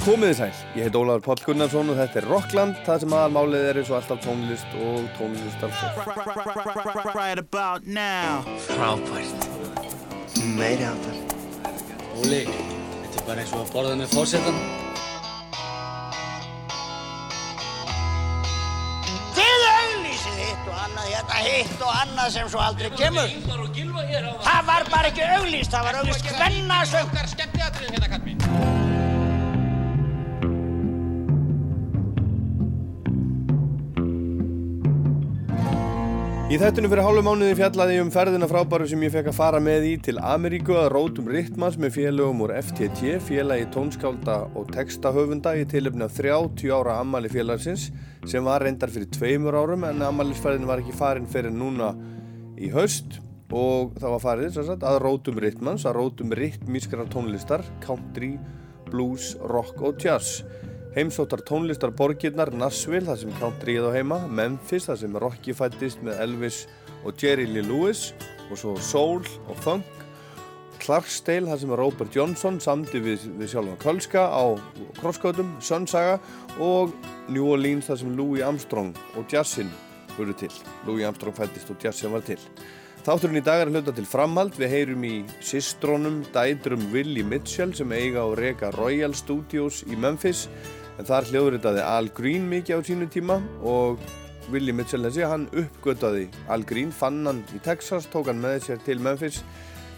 Komiði sæl, ég heit Ólaður Páll Gunnarsson og þetta er Rockland, það sem aðalmálið er eins og alltaf tónlist og tónlistar Right about now Frábært. Meiri áttar Óli, þetta er bara eins og að borða með fórsetan Þið auglýsið hitt og annað, hérna hitt og annað sem svo aldrei kemur. Það var bara ekki auglýst, það var auglýst hvennasöng. Í þættinu fyrir hálfu mánuði fjallaði ég um ferðina frábæru sem ég fekk að fara með í til Ameríku að rótum Rittmanns með félögum úr FTT, félagi tónskálda og textahöfunda í tilöfni af 30 ára ammali félagsins sem var reyndar fyrir tveimur árum en ammalisferðin var ekki farin fyrir núna í haust og það var farið sagt, að rótum Rittmanns, að rótum rittmískara tónlistar, country, blues, rock og jazz. Heimsóttar tónlistar borgirnar Nashville, þar sem countryið á heima, Memphis, þar sem Rocky fættist með Elvis og Jerry Lee Lewis og svo soul og funk, Clarksdale, þar sem Robert Johnson samdi við, við sjálfan Kölska á crosskótum, Sunsaga og New Orleans, þar sem Louis Armstrong og jazzin voru til. Louis Armstrong fættist og jazzin var til. Þátturinn í dag er hluta til framhald, við heyrum í sistrónum, dætrum Willie Mitchell sem eiga og reka Royal Studios í Memphis en þar hljóðritaði Al Green mikið á sínu tíma og Willie Mitchell þessi, hann uppgötaði Al Green, fann hann í Texas, tók hann með sér til Memphis.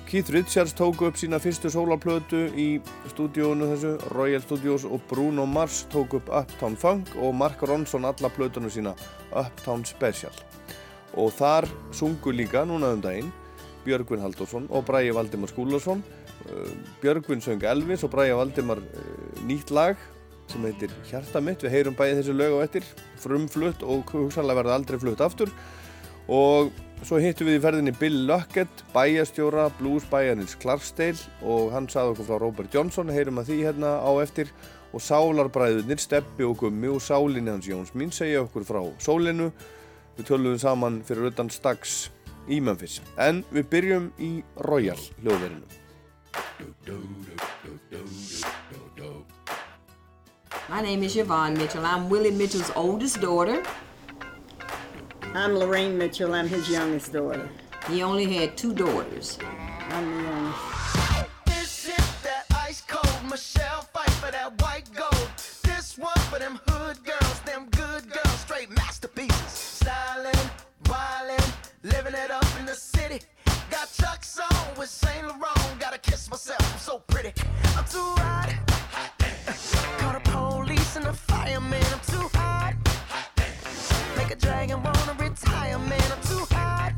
Keith Richards tók upp sína fyrstu sólarplötu í stúdíónu þessu, Royal Studios og Bruno Mars tók upp Uptown Funk og Mark Ronson alla plötunum sína Uptown Special. Og þar sungu líka núna um daginn Björgvin Haldursson og Bræi Valdimar Skúlarsson Björgvin söng Elvis og Bræi Valdimar nýtt lag sem heitir Hjarta mitt, við heyrum bæði þessu lög á ettir frumflutt og hugsanlega verða aldrei flutt aftur. Og svo hittum við í ferðinni Bill Luckett bæjastjóra blues bæjarins Clarksdale og hann saði okkur frá Robert Johnson. Heyrum að því hérna á eftir. Og sálarbræðunir Steppi og Gummi og sálinni hans Jóns mín segja okkur frá sólinu. Við tölum saman fyrir utan Stags í Memphis. En við byrjum í Royal hljóðverinu My name is Yvonne Mitchell. I'm Willie Mitchell's oldest daughter. I'm Lorraine Mitchell. I'm his youngest daughter. He only had two daughters. I'm the youngest. This is that ice cold Michelle fight for that white gold. This one for them hood girls, them good girls, straight masterpieces. Styling, wildin', living it up in the city. Got Chuck's on with Saint Laurent. Gotta kiss myself, I'm so pretty. I'm too hot. Fireman. I'm too hot. Make a dragon wanna retire, man. I'm too hot.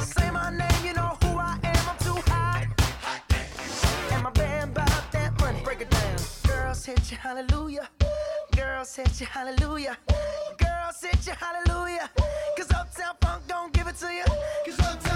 Say my name, you know who I am. I'm too hot. And my that. Break it down. Girls hit hallelujah. Girls hit hallelujah. Girls hit you, hallelujah. Cause Uptown Funk don't give it to you. Cause Uptown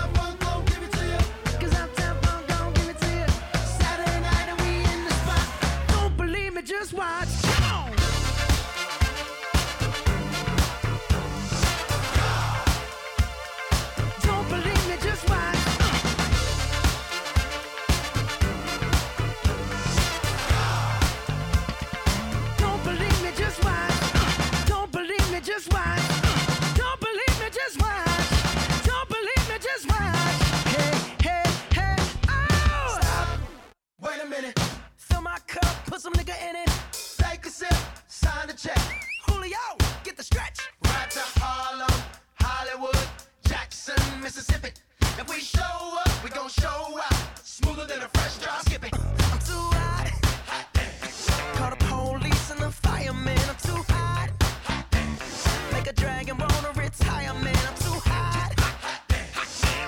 Mississippi. If we show up, we gon' show out. Smoother than a fresh drop. Skip it. I'm too hot. hot Call the police and the fireman. I'm too hot. hot Make a dragon wanna retire, man. I'm too hot.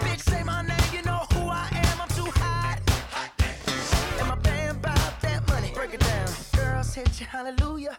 Bitch, say my name, you know who I am. I'm too hot. And my that money. Break it down. Girls hit hallelujah.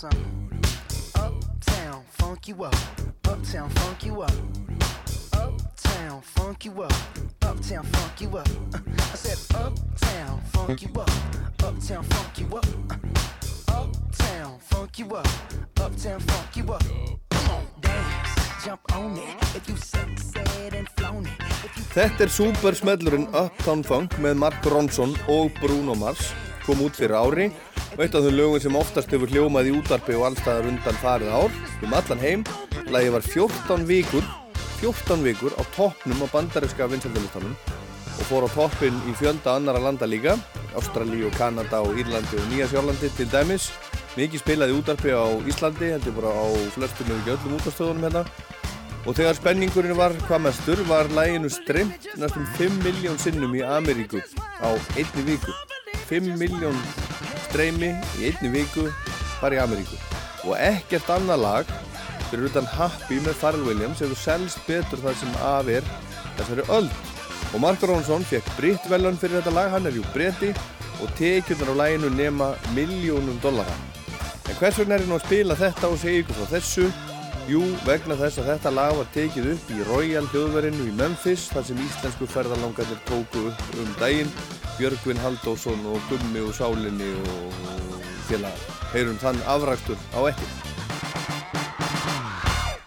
Something. Uptown, funk you up. Uptown, funk you up. Uptown, funk you up. Uptown, funk you up. I said, Uptown, funk you up. Uptown, funk you up. Uptown, funk you up. Uptown, funk you up. Come on, dance, Þetta er supersmellurinn Uptown Funk með Mark Ronson og Bruno Mars kom út fyrir ári og eitt af þau lögum sem oftast hefur hljómað í útarpi og allstaðar undan farið ár? Um allan heim. Lagi var 14 vikur 14 vikur á toppnum á bandaríska vinsaldalistanum og fór á toppin í fjölda annara landa líka. Ástralíu, Kanada og Írlandi og Nýja Sjálandi til dæmis. Mikið spilaði útarpi á Íslandi heldur bara á flestum ef ekki öllum útastöðunum hérna. Og þegar spenningurinn var hvað mestur var læginu streymt næstum 5 miljón sinnum í Ameríku á einni viku. 5 miljón streymi í einni viku bara í Ameríku. Og ekkert annað lag fyrir utan Happy með Pharrell Williams hefur selst betur þar sem af er þessari öld. Og Mark Ronson fekk britt velun fyrir þetta lag, hann er jú bretti og tekjurnar á læginu nema miljónum dollara. En hvers vegna er ég nú að spila þetta og segja ykkur frá þessu? Jú, vegna þess að þetta lag var tekið upp í Royal hljóðverinu í Memphis þar sem íslensku ferðarlangarnir tóku upp um daginn Björgvin Haldósson og Gummi og Sálinni og félagar. Heyrum þann afræktur á ettir.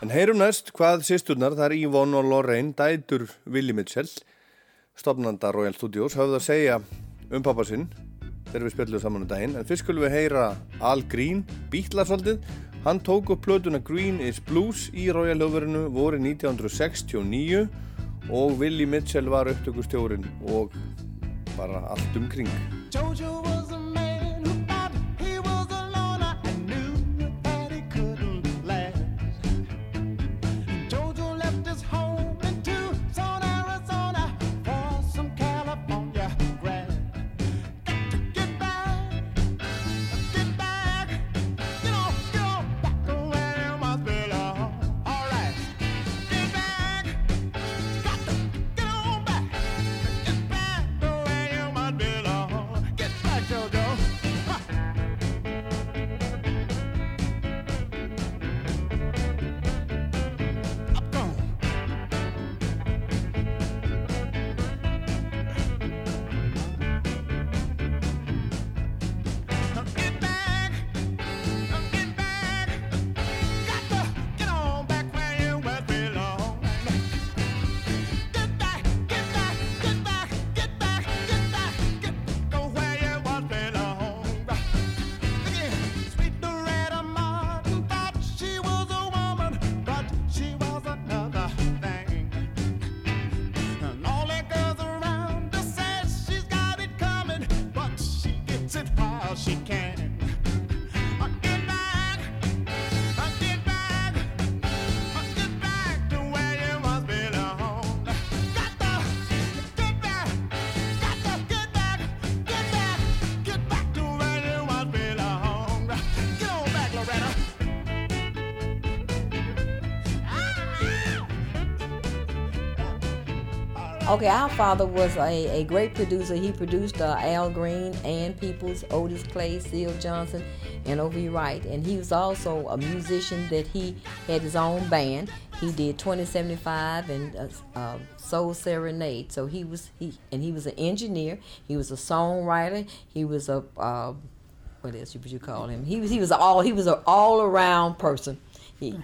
En heyrum næst hvað sýsturnar, það er Yvonne og Lorraine, dætur Willi Mitchell, stopnanda Royal Studios, höfðu að segja um pappa sinn þegar við spjöldum saman um daginn. En fyrst skulum við heyra Al Green, bítla svolítið. Hann tók upp plötuna Green is Blues í Royal hljóðverinu voru 1969 og Willi Mitchell var upptökustjórin og bara allt umkring. Okay, our father was a, a great producer. He produced uh, Al Green, Ann Peoples, Otis Clay, Seal Johnson, and O.V. Wright. And he was also a musician that he had his own band. He did 2075 and uh, uh, Soul Serenade. So he was he and he was an engineer. He was a songwriter. He was a uh, what else would you call him? He was he was all he was an all around person. He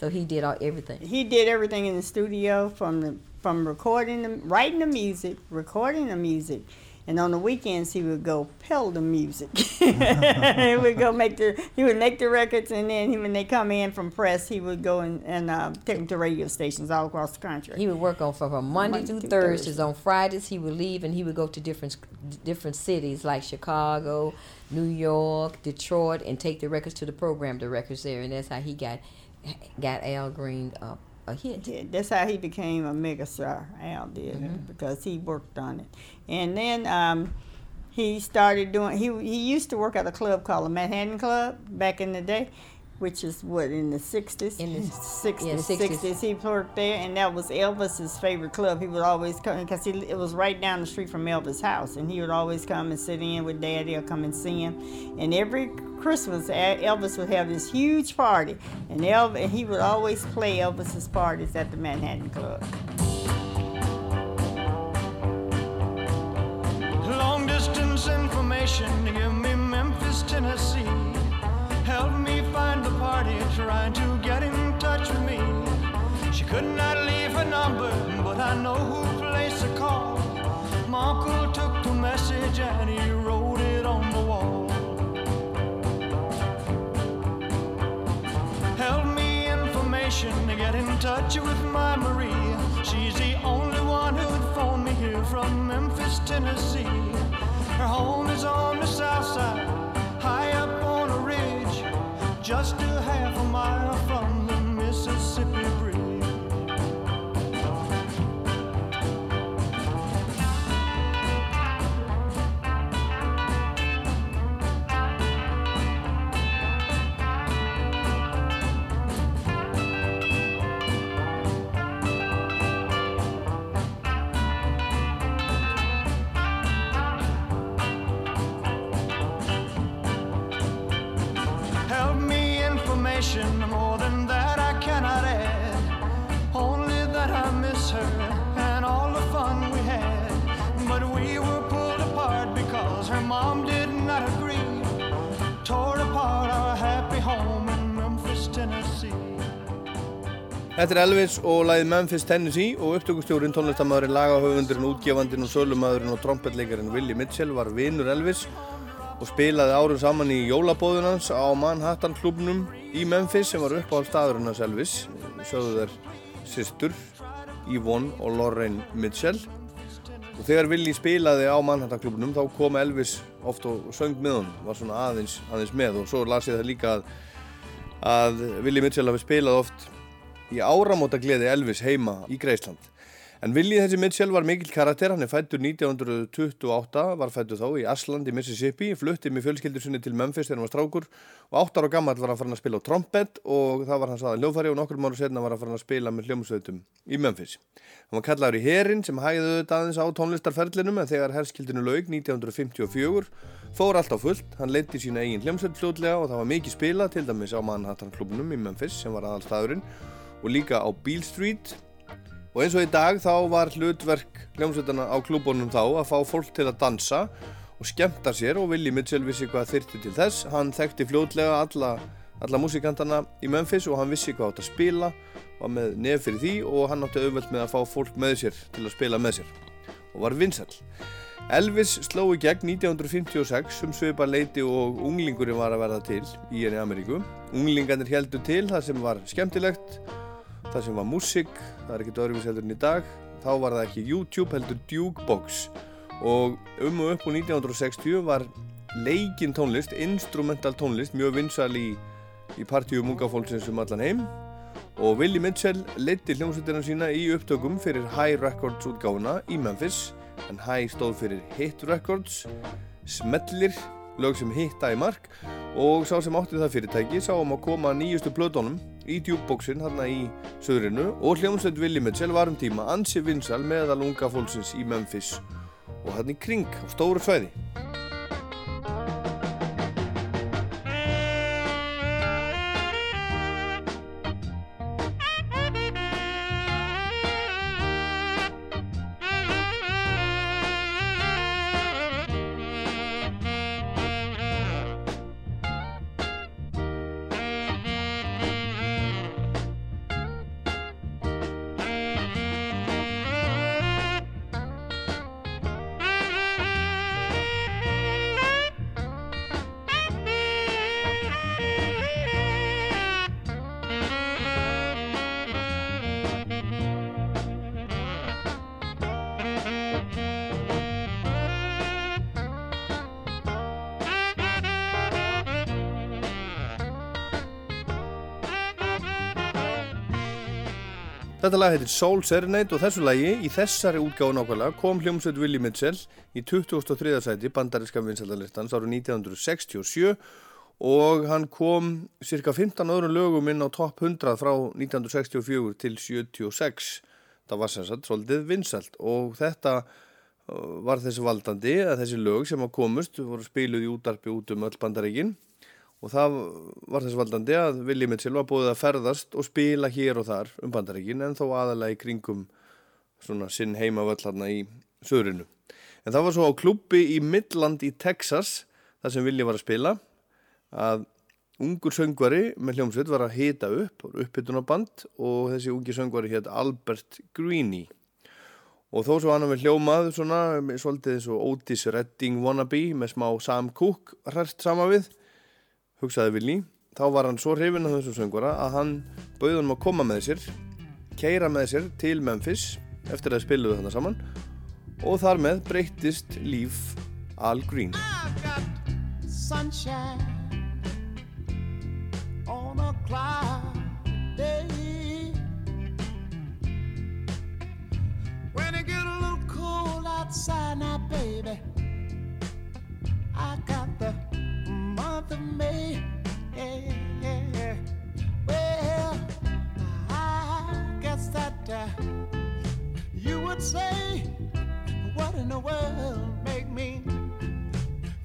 so he did all everything. he did everything in the studio from the from recording the writing the music recording the music and on the weekends he would go pell the music he would go make the he would make the records and then when they come in from press he would go and, and uh, take them to radio stations all across the country He would work on from, from Monday, Monday through Thursdays. Thursday. On Fridays, he would leave and he would go to different different cities like Chicago, New York, Detroit, and take the records to the program directors there. And that's how he got got Al Green uh, a hit. Yeah, that's how he became a megastar. Al did because he worked on it, and then um, he started doing. He he used to work at a club called the Manhattan Club back in the day, which is what in the 60s In the- 60s, yeah, 60s. 60s he worked there and that was elvis's favorite club. He would always come because he, it was right down the street from elvis house and he would always come and sit in with daddy or come and see him. And every christmas elvis would have this huge party and elvis and he would always play elvis's parties at the manhattan club. Long distance information party trying to get in touch with me. She could not leave her number, but I know who placed the call. My uncle took the message and he wrote it on the wall. Help me information to get in touch with my Marie. She's the only one who'd phone me here from Memphis, Tennessee. Her home is on the south side, high up on just a half a mile from the Mississippi Bridge. But we were pulled apart because her mom did not agree. Tore apart our happy home in Memphis, Tennessee. Þetta er Elvis og lagið Memphis, Tennessee og upptökustjórin, tónlistamæðurinn, lagahöfundurinn, útgefandinn og sölumadurinn og trompetleikarinn Willie Mitchell var vinur Elvis og spilaði árum saman í jólabóðun hans á Manhattan klubnum í Memphis sem var uppáhald staðurinn hans Elvis sögðu þær systur Yvonne og Lorraine Mitchell og þegar Willie spilaði á Manhattan klubnum þá kom Elvis oft og söng með honum, var svona aðeins, aðeins með og svo las ég það líka að, að Willie Mitchell hafi spilað oft í áramóta gleði Elvis heima í Greisland. En Willi þessi Mitchell var mikill karakter, hann er fættur 1928, var fættur þá í Asland í Mississippi, flutti með fjölskyldur sinni til Memphis þegar hann var strákur og 8 ára gammal var hann farin að spila á trompet og það var hans aðal hljóðfæri og nokkur mánu setna var hann farin að spila með hljómsveitum í Memphis. Hann var kallaður í herin sem hægði auðvitað aðeins á tónlistarferlinum en þegar herskildinu laug 1954 fór allt á fullt, hann leiti sína eigin hljómsveit fljótlega og það var mikið spila til dæmis á Manhattan klubnum í Memphis sem var aðalstaðurinn og líka á Beale Street. Og eins og í dag þá var hlutverk hljómsveitana á klúbunum þá að fá fólk til að dansa og skemmta sér og Willi Mitchell vissi hvað þyrti til þess. Hann þekkti fljótlega alla, alla músikantana í Memphis og hann vissi hvað átt að spila var með nef fyrir því og hann átti auðvelt með að fá fólk með sér til að spila með sér og var vinsall Elvis sló í gegn 1956 um svipa leiti og unglingurinn var að verða til í henni Ameríku. Unglingarnir heldur til það sem var skemmtilegt það sem var músík, það er ekkert öðruvis heldur en í dag. Þá var það ekki YouTube heldur Jukebox. Og um og upp úr 1960 var leikinn tónlist, instrumental tónlist mjög vinsal í, í partíum unga fólksins um allan heim. Og Willie Mitchell leiddi hljómsveitina sína í upptökum fyrir High Records útgáfuna í Memphis. En High stóð fyrir Hit Records Smellir, lög sem hitta í mark. Og sá sem átti það fyrirtæki sá um að koma nýjustu plötunum í djúbboxin hérna í söðrinu og hljómsveit Willi Mitchell var um tíma ansi vinsal meðal unga fólksins í Memphis. Og hérna í kring á stóru svæði. Þetta lag heitir Soul Serenade og þessu lagi í þessari útgáðu nákvæmlega kom hljómsveit Willie Mitchell í 2003. sæti bandaríska vinsældalistans árið 1967 og hann kom cirka 15 öðrum lögum inn á topp 100 frá 1964 til 76 það var sem sagt svolítið vinsælt og þetta uh, var þessi valdandi að þessi lög sem að komust voru spiluð í útarpi út um öll bandaríkin og það var þessi valdandi að Willi Mitchell var búið að ferðast og spila hér og þar um bandaríkin en þó aðalega í kringum svona sinn heimavöllarna í söðrinu. En það var svo á klubbi í Midland í Texas þar sem Willi var að spila að ungur söngvari með hljómsveit var að hita upp, upphitunarband og þessi ungi söngvari hétt Albert Greene og þó svo hann var hljómað svona svolítið og Otis Redding wannabe með smá Sam Cooke hræst sama við hugsaði Willi þá var hann svo hrifin af þessum söngvara að hann bauði hann að koma með sér keira með sér til Memphis eftir að spiluðu þarna saman og þar með breyttist líf Al Green sunshine on a cloud day. When it get a little cold outside now, baby, I got the month of yeah. Well, I guess that uh, you would say, what in the world make me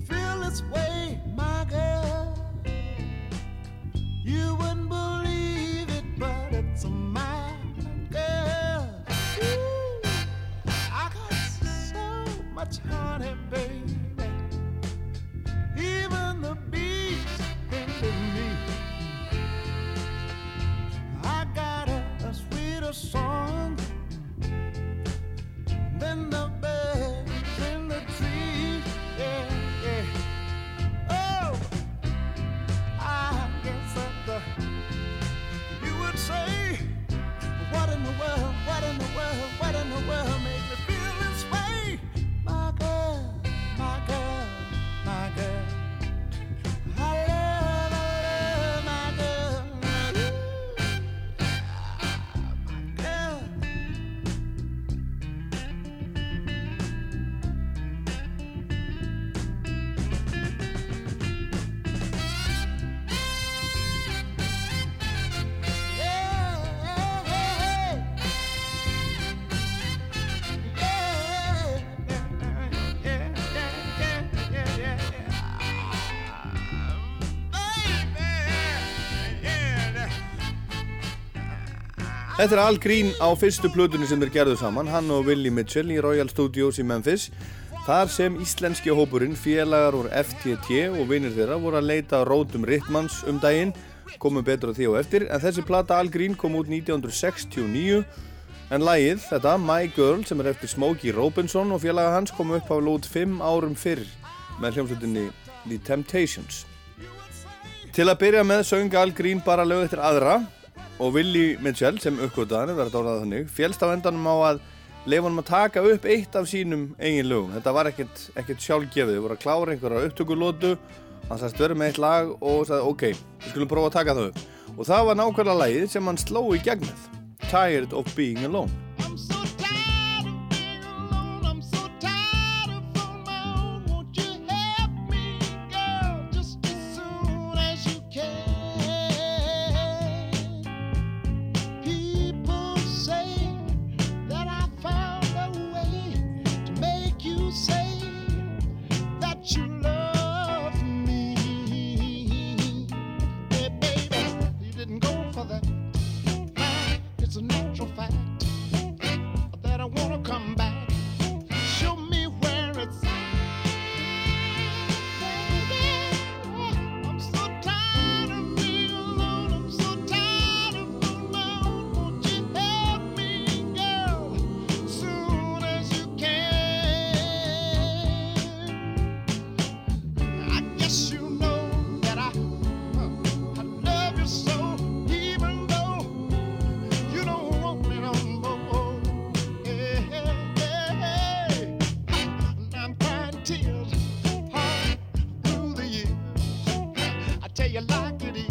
feel this way, my girl. You wouldn't believe it, but it's my girl. Ooh, I got so much honey, baby. Song. Than the Þetta er Al Green á fyrstu plötunni sem þeir gerðu saman, hann og Willie Mitchell í Royal Studios í Memphis. Þar sem íslenski hópurinn, félagar úr FTT og vinir þeirra voru að leita rótum Rittmanns um daginn, komum betur á því og eftir, en þessi plata Al Green kom út 1969, en lagið, þetta, My Girl, sem er eftir Smokey Robinson og félaga hans, kom upp á lút 5 árum fyrr með hljómsveitinni The Temptations. Til að byrja með söng Al Green bara lög eftir aðra og Willi Mitchell sem uppgötaðan, verður að orðað þannig, félst á endanum á að leifa hann að taka upp eitt af sínum eigin lögum. Þetta var ekkert, ekkert sjálfgefið, þau voru að klára einhverja upptökulótu, hann sagðist verið með eitt lag og sagði ok, við skulum prófa að taka það upp. Og það var nákvæmlega lagið sem hann sló í gegnið, Tired of Being Alone. You like it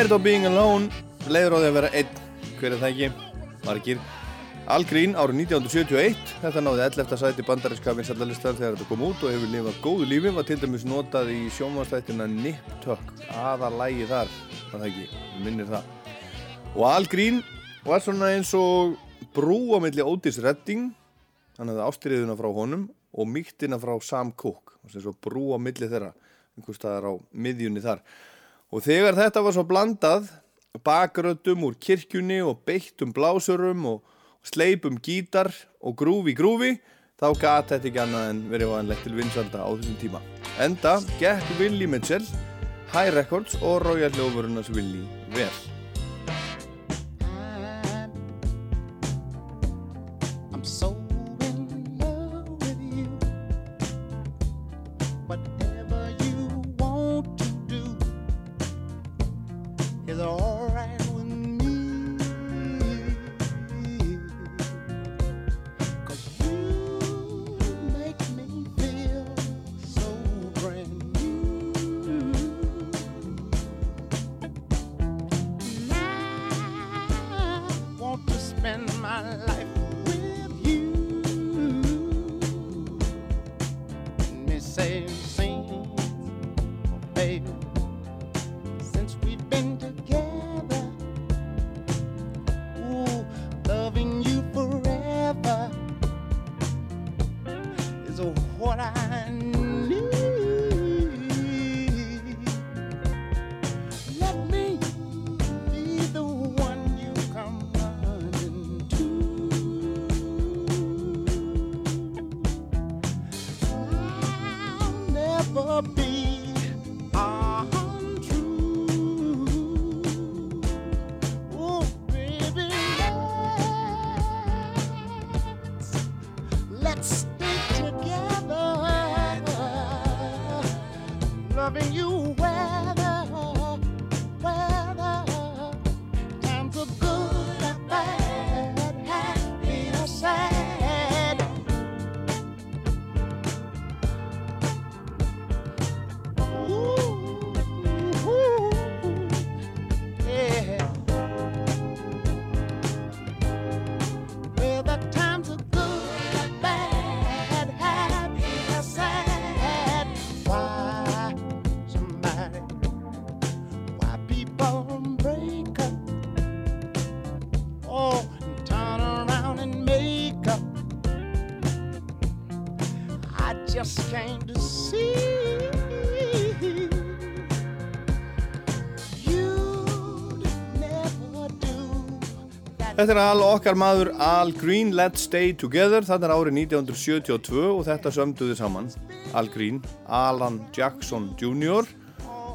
Tired of being alone. Leiður á því að vera einn hver er það ekki? Margir. Al Green árið 1971 þetta náði 11. sæti bandarinska vinsallalistar þegar þetta kom út og hefur lifað góðu lífi. Var til dæmis notað í sjómanstættina Nip Tuck aða lægi þar var það ekki, minnir það. Og Al Green var svona eins og brú á milli Otis Redding hann hefði ástriðuna frá honum og mýktina frá Sam Cooke eins og brú á milli þeirra einhvers staðar á miðjunni þar Og þegar þetta var svo blandað, bakröddum úr kirkjunni og beittum blásurum og sleipum gítar og grúfi grúfi, þá gat þetta ekki annað en verið vanlegt til vinsanda á þessum tíma. Enda gekk Willi Mitchell, High Records og Royal Hljófurunars Willi vel. I'm so Þetta er al okkar maður Al Green Let's Stay Together þetta er árið 1972 og þetta sömduði saman Al Green, Alan Jackson Jr.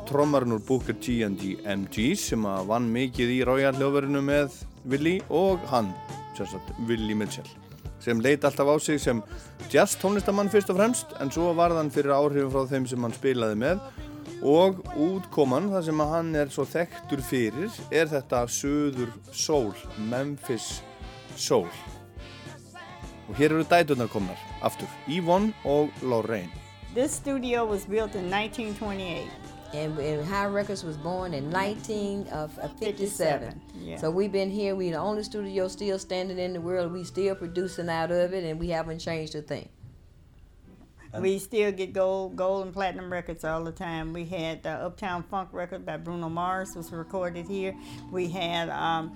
trommarinn úr Booker T and the MGs sem að vann mikið í Royal hljóðverinu með Willi og hann, sérsagt Willi Mitchell sem leit alltaf á sig sem jazz tónlistamann fyrst og fremst en svo var hann fyrir áhrifum frá þeim sem hann spilaði með og útkoman þar sem að hann er svo þekktur fyrir er þetta Suður Soul, Memphis Soul og hér eru dæturnar komnar aftur, Yvonne og Lorraine This studio was built in 1928. And, and High Records was born in 1957. 57, yeah. So we've been here. We the only studio still standing in the world. We still producing out of it, and we haven't changed a thing. We still get gold, gold and platinum records all the time. We had the Uptown Funk record by Bruno Mars was recorded here. We had um,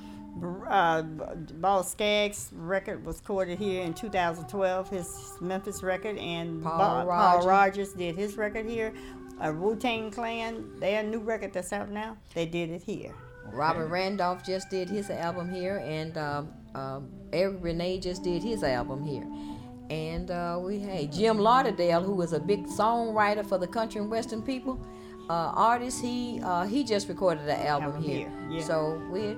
uh, Ball Skaggs record was recorded here in 2012. His Memphis record and Paul Rodgers. Paul Rogers did his record here. Uh, Wu Tang Clan, their new record that's out now, they did it here. Robert Randolph just did his album here, and um, um, Eric Renee just did his album here. And uh, we had Jim Lauderdale, who was a big songwriter for the country and western people. uh, artist. He uh, he just recorded an album Album here. here, yeah. So we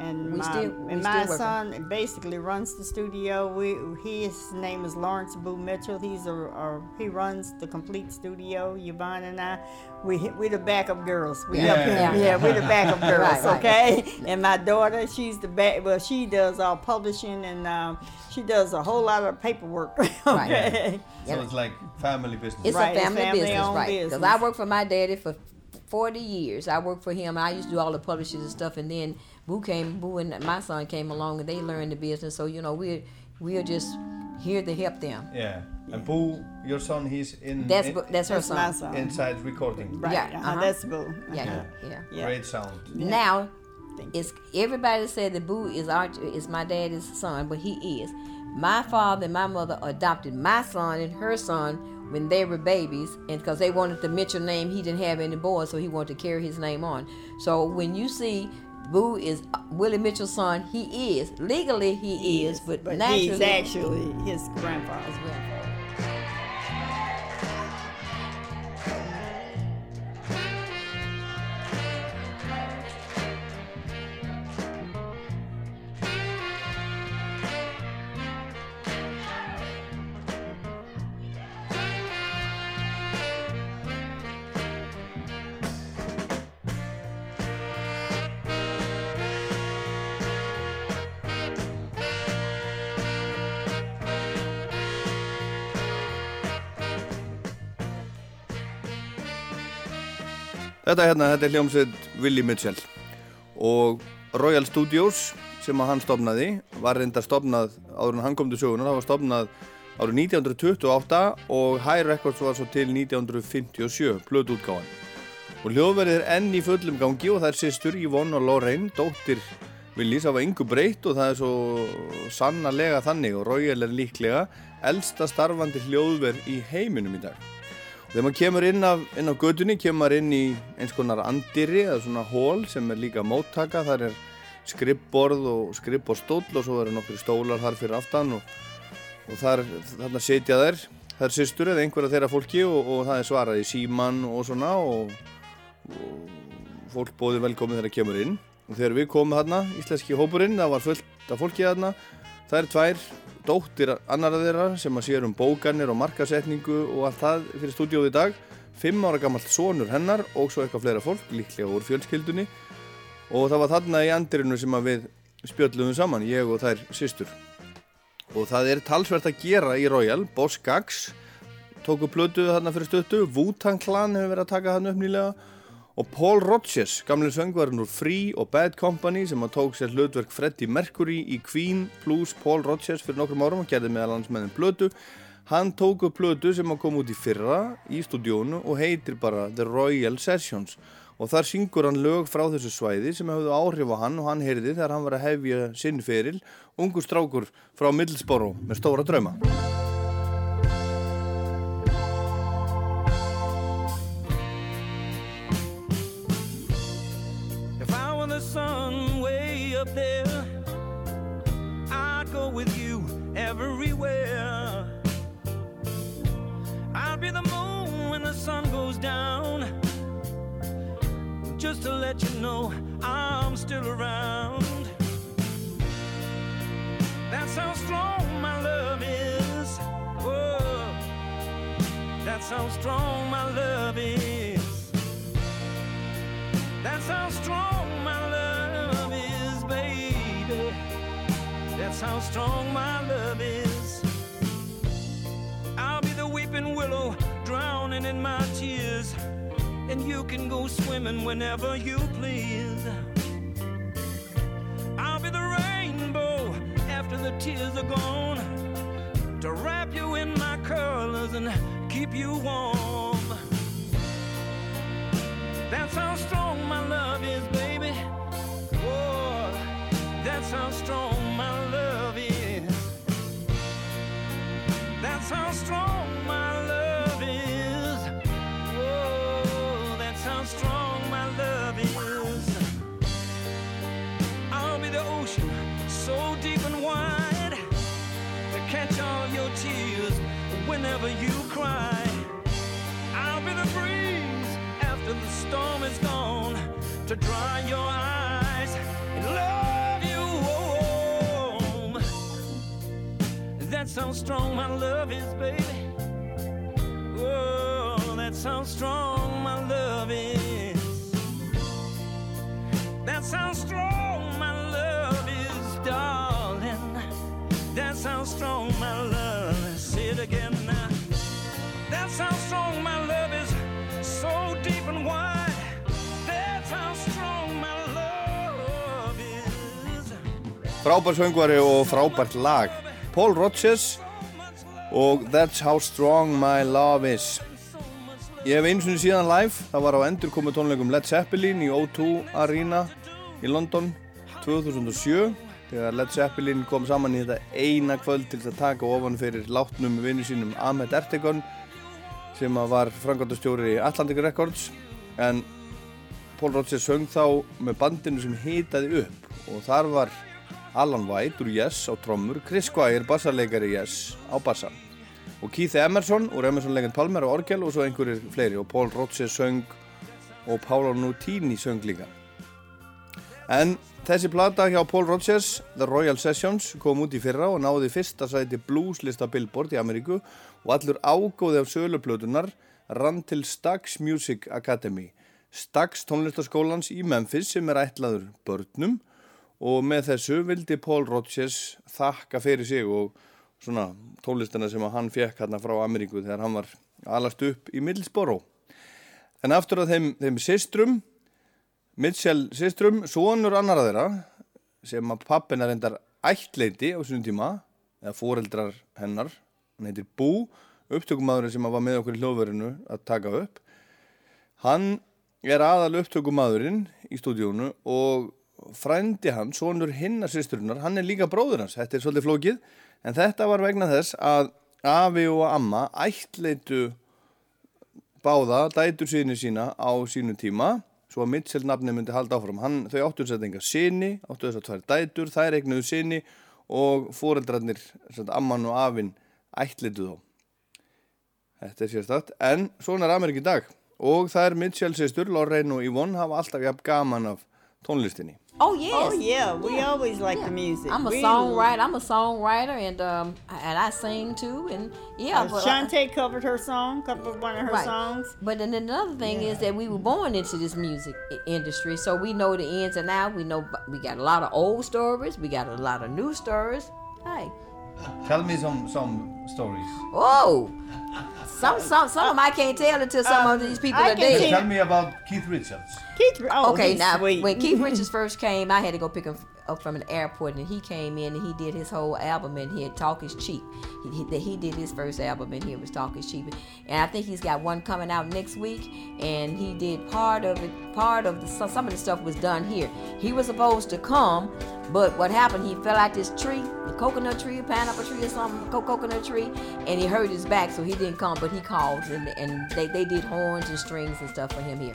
And We my, still- we and still my working. son basically runs the studio. We his name is Lawrence Boo Mitchell. He's a, a he runs the complete studio. Yvonne and I, we we the backup girls. We Yeah. up Yeah. yeah, we the backup girls. Right, right. Okay. And my daughter, she's the back. Well, she does all publishing and um, she does a whole lot of paperwork. okay. So it's like family business. It's Right, a it's family, family business, right? Because business. I worked for my daddy for 40 years. I worked for him. I used to do all the publishing and stuff, and then Boo came, Boo and my son came along, and they learned the business. So you know, we're we're just here to help them. Yeah. And Boo, your son, he's in. That's in- that's her That's my son. son. Inside recording. Right. Yeah, uh-huh, uh-huh. That's Boo. Yeah, Uh-huh. yeah. Yeah. Great sound. Now, Thank it's everybody said that Boo is our is my daddy's son, but he is. My father and my mother adopted my son and her son when they were babies, and because they wanted the Mitchell name, he didn't have any boys, so he wanted to carry his name on. So when you see Boo is Willie Mitchell's son, he is legally he is, but, But naturally he's actually his grandfather's grandfather. Þetta hérna, þetta er hljómsveit Willie Mitchell og Royal Studios sem að hann stopnaði var reynda stopnað áður en hann kom til sögunar, það var stopnað árið 1928 og High Records var svo til 1957, plötuútgáðan. Og hljóðverið er enn í fullum gangi og það er sýstur Yvonne og Lorraine, dóttir Willis, það var yngu breytt og það er svo sannarlega þannig og Royal er líklega elsta starfandi hljóðverð í heiminum í dag. Þegar maður kemur inn af, inn af gödunni, kemur maður inn í eins konar andiri eða svona hól sem er líka móttaka. Þar er skrippborð og skrippborðstóll og svo eru nokkri stólar þar fyrir aftan og, og þar, þarna setja þær, þær systur eða einhverja þeirra fólki og, og það er svarað í síman og svona og, og fólk bóði velkomið þegar það kemur inn. Og þegar við komum þarna, íslenski hópurinn, það var fullt af fólki þarna, það er tvær dóttir annara þeirra sem að sér um bókanir og markasetningu og allt það fyrir stúdíóð í dag. Fimm ára gammalt sonur hennar og svo eitthvað fleira fólk, líklega úr fjölskyldunni. Og það var þarna í andirinu sem að við spjöllum saman, ég og þær systur. Og það er talsvert að gera í Royal, Boss Gags. Tóku plötu þarna fyrir stöttu Wu-Tang Clan hefur verið að taka þarna upp nýlega og Paul Rodgers, gamle söngvarinn úr Free og Bad Company sem að tók sér hlutverk Freddie Mercury í Queen plus Paul Rodgers fyrir nokkrum árum og gerði meðal hans með þeim plötu. Hann tók upp plötu sem að koma út í fyrra í stúdíónu og heitir bara The Royal Sessions. Og þar syngur hann lög frá þessu svæði sem hafðu áhrif á hann og hann heyrði þegar hann var að hefja sinn feril ungu strákur frá Middlesborough með stóra drauma the sun goes down, just to let you know I'm still around. That's how strong my love is. Whoa, that's how strong my love is. That's how strong my love is, baby. That's how strong my love is. I'll be the weeping willow, in my tears. And you can go swimming whenever you please. I'll be the rainbow after the tears are gone. To wrap you in my curls and keep you warm. That's how strong my love is, baby. Oh, that's how strong my love is. That's how strong catch all your tears whenever you cry. I'll be the breeze after the storm is gone to dry your eyes and love you. Oh, that's how strong my love is, baby. Oh, that's how strong my love is. That's how strong That's how strong my love is. Say it again now. That's how strong my love is, so deep and wide. That's how strong my love is. Frábær söngvari og frábært lag. Paul Rodgers og That's How Strong My Love Is. Ég hef eins og síðan live, það var á endurkomu tónleikum Led Zeppelin í O2 Arena í London 2007 þegar Led Zeppelin kom saman í þetta eina kvöld til að taka ofan fyrir látnum vinnu sínum Ahmet Ertegun sem var frangvandastjóri í Atlantic Records. En Paul Rodgers söng þá með bandinu sem hitaði upp og þar var Alan White úr Yes á trommur, Chris Squire bassarleikari Yes á bassa og Keith Emerson úr Emerson Legend Palmer á orgel og svo einhverjir fleiri og Paul Rodgers söng og Paolo Nutini söng líka. En þessi plata hjá Paul Rodgers The Royal Sessions kom út í fyrra og náði fyrsta sæti blueslista Billboard í Ameríku og allur ágóði af söluplötunar rann til Stax Music Academy Stax tónlistaskólans í Memphis sem er ætlaður börnum og með þessu vildi Paul Rodgers þakka fyrir sig og svona tónlistina sem hann fekk hérna frá Ameríku þegar hann var alast upp í Middlesborough. En aftur að þeim, þeim systrum, Mitchell systrum, sonur annara þeirra sem að pappina reyndar ættleiti á svona tíma, eða foreldrar hennar, hann heitir Bú, upptökumadurinn sem að var með okkur í hljóðverinu að taka upp. Hann er aðal upptökumadurinn í stúdíónu og frændi hann, sonur hinnar sýsturinnar, hann er líka bróður hans, þetta er svolítið flókið, en þetta var vegna þess að afi og amma ættleitu báða dætur síni sína á sínu tíma, svo að Mitchell nafni myndi halda áfram. Hann, þau áttu enga síni, áttu þess að tvær dætur, þær eignuðu síni og fóreldrarnir, amman og afinn, ættleitu þá. Þetta er sérstakt, en svona er Amerík í dag og er Mitchell sýstur, Lorraine og Yvonne hafa alltaf jafn gaman af tónlistinni. Oh yes. Oh yeah, we always like the music. I'm a We- songwriter. I'm a songwriter, and um, and I sing too, and yeah. Uh, but I- Shantae covered her song, covered one of her Right. songs. But then another thing is that we were born into this music industry, so we know the ins and outs. We know we got a lot of old stories, we got a lot of new stories. Hey, Tell me some, some stories. oh, some some some of them I can't tell until some of um, these people I are dead. Tell me about Keith Richards. Keith, oh, okay, now sweet. when Keith Richards first came, I had to go pick him up Uh, from an airport, and he came in and he did his whole album in here. Talk is cheap. He, he, he did his first album in here was Talk is cheap, and I think he's got one coming out next week. And he did part of it. Part of the some of the stuff was done here. He was supposed to come, but what happened? He fell out this tree, a coconut tree, pineapple tree, or something, co- coconut tree, and he hurt his back, so he didn't come. But he called, and, and they, they did horns and strings and stuff for him here.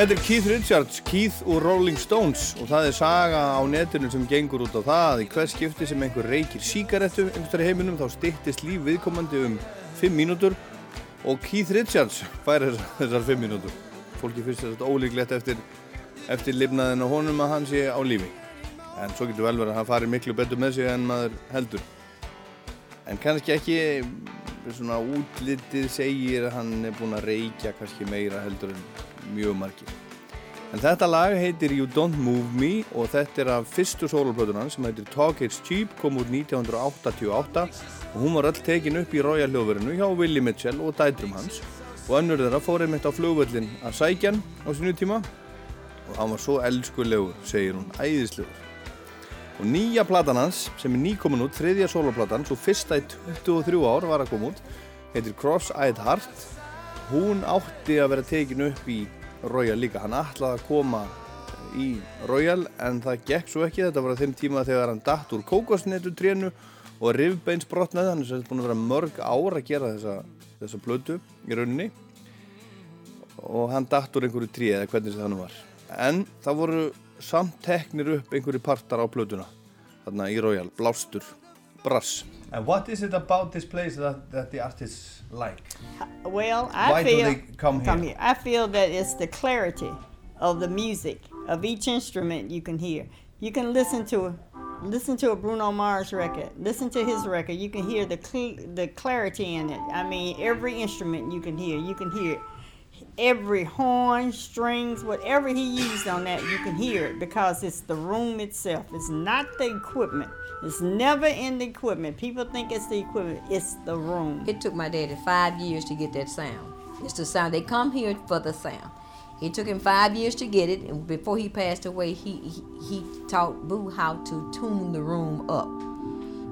Þetta er Keith Richards, Keith úr Rolling Stones og það er saga á netinu sem gengur út á það í hvers skipti sem einhver reykir síkarettu einhverstari heiminum þá styttist líf viðkomandi um 5 mínútur og Keith Richards fær þessar, þessar 5 mínútur. Fólki finnst þetta ólíklegt eftir, eftir lifnaðin á honum að hann sé á lífi. En svo getur vel verið að hann fari miklu betur með sig en maður heldur. En kannski ekki svona útlitið segir að hann er búinn að reykja kannski meira heldur en mjög margir. En þetta lag heitir You Don't Move Me og þetta er af fyrstu soloplötunan sem heitir Talk It's Cheap, kom úr 1988 og hún var öll tekin upp í Royal hljóðverinu hjá Willie Mitchell og dætrum hans og önnur þeirra fór einmitt á flugvöllin að sækja hann á sinu tíma og hann var svo elskulegur, segir hún, æðislegur. Og nýja platan hans sem er nýkomin út, þriðja soloplatan, svo fyrsta í 23 ár var að koma út, heitir Cross-Eyed Heart. Hún átti að vera tekin upp í Royal líka, hann ætlaði að koma í Royal en það gekk svo ekki, þetta var á þeim tíma þegar hann datt úr kókosnetu trénu og rifbeins brotnaði, hann er sérst búin að vera mörg ár að gera þessa, þessa blötu í rauninni. Og hann datt úr einhverju trí eða hvernig það hann var. En það voru samt teknir upp einhverju partar á blötuna, þarna í Royal, blástur, brass. And what is it about this place that, that the artists like? Well, I Why do feel they come here? I feel that it's the clarity of the music of each instrument you can hear. You can listen to listen to a Bruno Mars record. Listen to his record. You can hear the cl- the clarity in it. I mean, every instrument you can hear. You can hear every horn, strings, whatever he used on that, you can hear it because it's the room itself. It's not the equipment. It's never in the equipment. People think it's the equipment. It's the room. It took my daddy five years to get that sound. It's the sound. They come here for the sound. It took him five years to get it, and before he passed away, he he, he taught Boo how to tune the room up.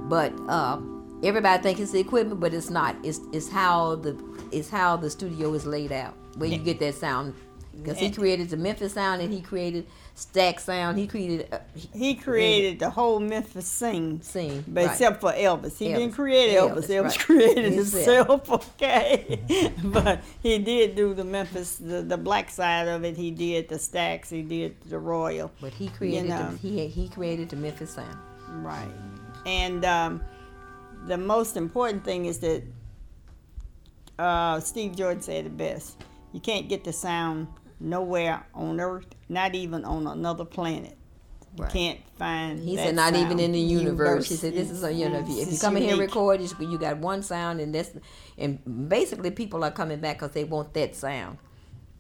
But uh, everybody thinks it's the equipment, but it's not. It's it's how the it's how the studio is laid out, where you get that sound. Because he created the Memphis sound, and he created Stack sound. He created uh, He created the whole Memphis scene, scene, but right. except for Elvis. He didn't create Elvis. Elvis, Elvis, right. created Himself. himself, okay? but he did do the Memphis, the, the black side of it. He did the Stacks. He did the Royal. But he created know. the, he he created the Memphis sound. Right. And um, the most important thing is that uh, Steve Jordan said it best. You can't get the sound nowhere on Earth, not even on another planet. Right. can't find. He that said not even in the universe. He said this is a you know if you, if you come in here and unique. record, you, you got one sound and that's and basically people are coming back because they want that sound.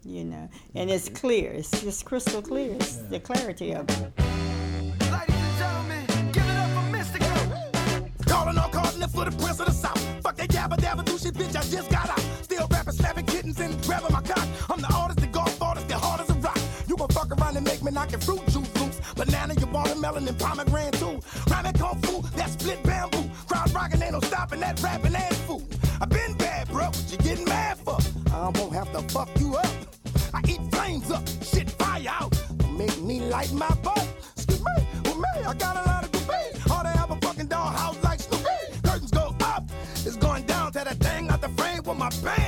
You know, and it's clear. It's just crystal clear. It's the clarity of it. Calling all cardinal for the prince of the south. Fuck that yabba dabba do bitch. I just got out. Still rapping, slapping kittens and grabbing my cock. I'm the artist, artist, the hard as a rock. You gon' fuck around and make me knock your fruit juice loose. Banana, your watermelon, and pomegranate too. Rhyming kung fu, that split bamboo. Crowd rocking, ain't no stopping that rapping ass fool. I been bad, bro. What you getting mad for? I won't have to fuck you up. I eat flames up, shit fire out. Make me light my butt. Excuse me, with me, I got a lot of debate. All they have a fucking dollhouse like Snoopy. Curtains go up, it's going down to that thing out the frame with my band.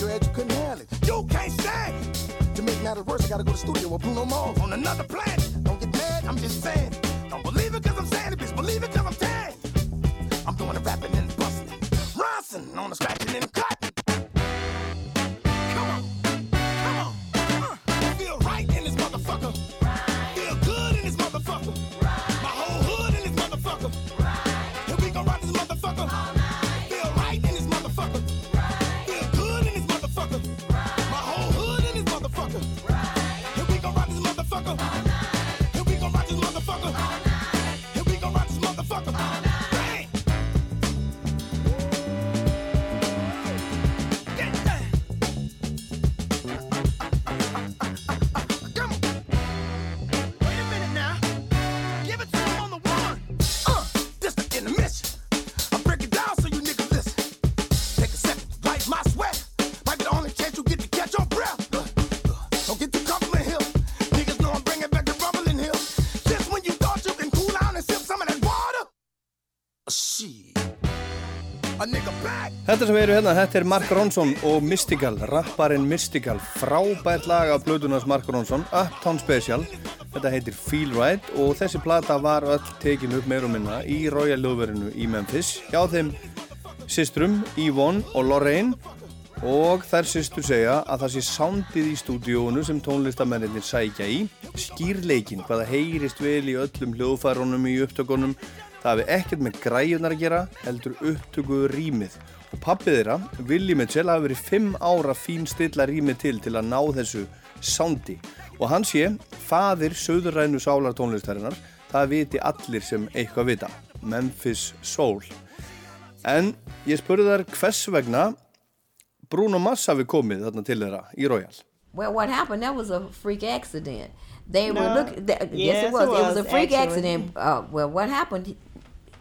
to edge. Couldn't Þetta sem við erum hérna, þetta er Mark Ronson og Mystical, rapparinn Mystical, frábært lag af blöðunars Mark Ronson, Uptown Special, þetta heitir Feel Right og þessi plata var öll tekin upp meir og minna í Royal Ljóðverinu í Memphis hjá þeim systrum Yvonne og Lorraine. Og þær systur segja að það sé soundið í stúdíónu sem tónlistamennir sækja í, skýrleikin, hvaða heyrist vel í öllum hljóðfærunum í upptökunum, það hefði ekkert með græjunar að gera, heldur upptökuðu rýmið og pappið þeirra, Willi Mitchell, hafi verið fimm ára fín stilla rýmið til til að ná þessu soundi og hann sé, fadir söðurrænu sálar tónlistarinnar, það viti allir sem eitthvað vita, Memphis Soul. En ég spurði þær hvers vegna Bruno Mars hafi komið þarna til þeirra í Royal. Well, what happened? That was a freak accident. They No. were looking. Yes, Yes, it was. it It was, was, a freak actually. accident. Uh, well, what happened?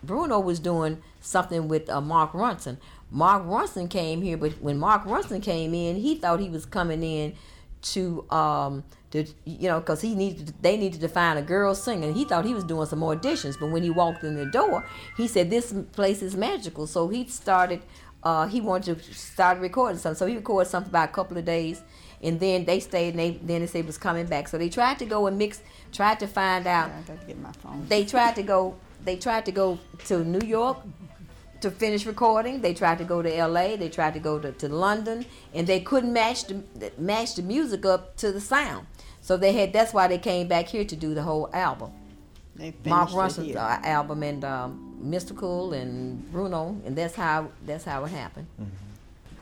Bruno was doing something with uh, Mark Ronson. Mark Ronson came here, but when Mark Ronson came in, he thought he was coming in to um to you know because he needed they needed to find a girl singer. He thought he was doing some auditions, but when he walked in the door, he said this place is magical. So he started. Uh, he wanted to start recording something, so he recorded something about a couple of days, and then they stayed. And they then they said it was coming back. So they tried to go and mix, tried to find out. I got to get my phone. They tried to go. They tried to go to New York to finish recording. They tried to go to L.A. They tried to go to, to London, and they couldn't match the match the music up to the sound. So they had. That's why they came back here to do the whole album. They Mark finished it Ronson's here. uh, album and um, Mystical and Bruno, and that's how that's how it happened.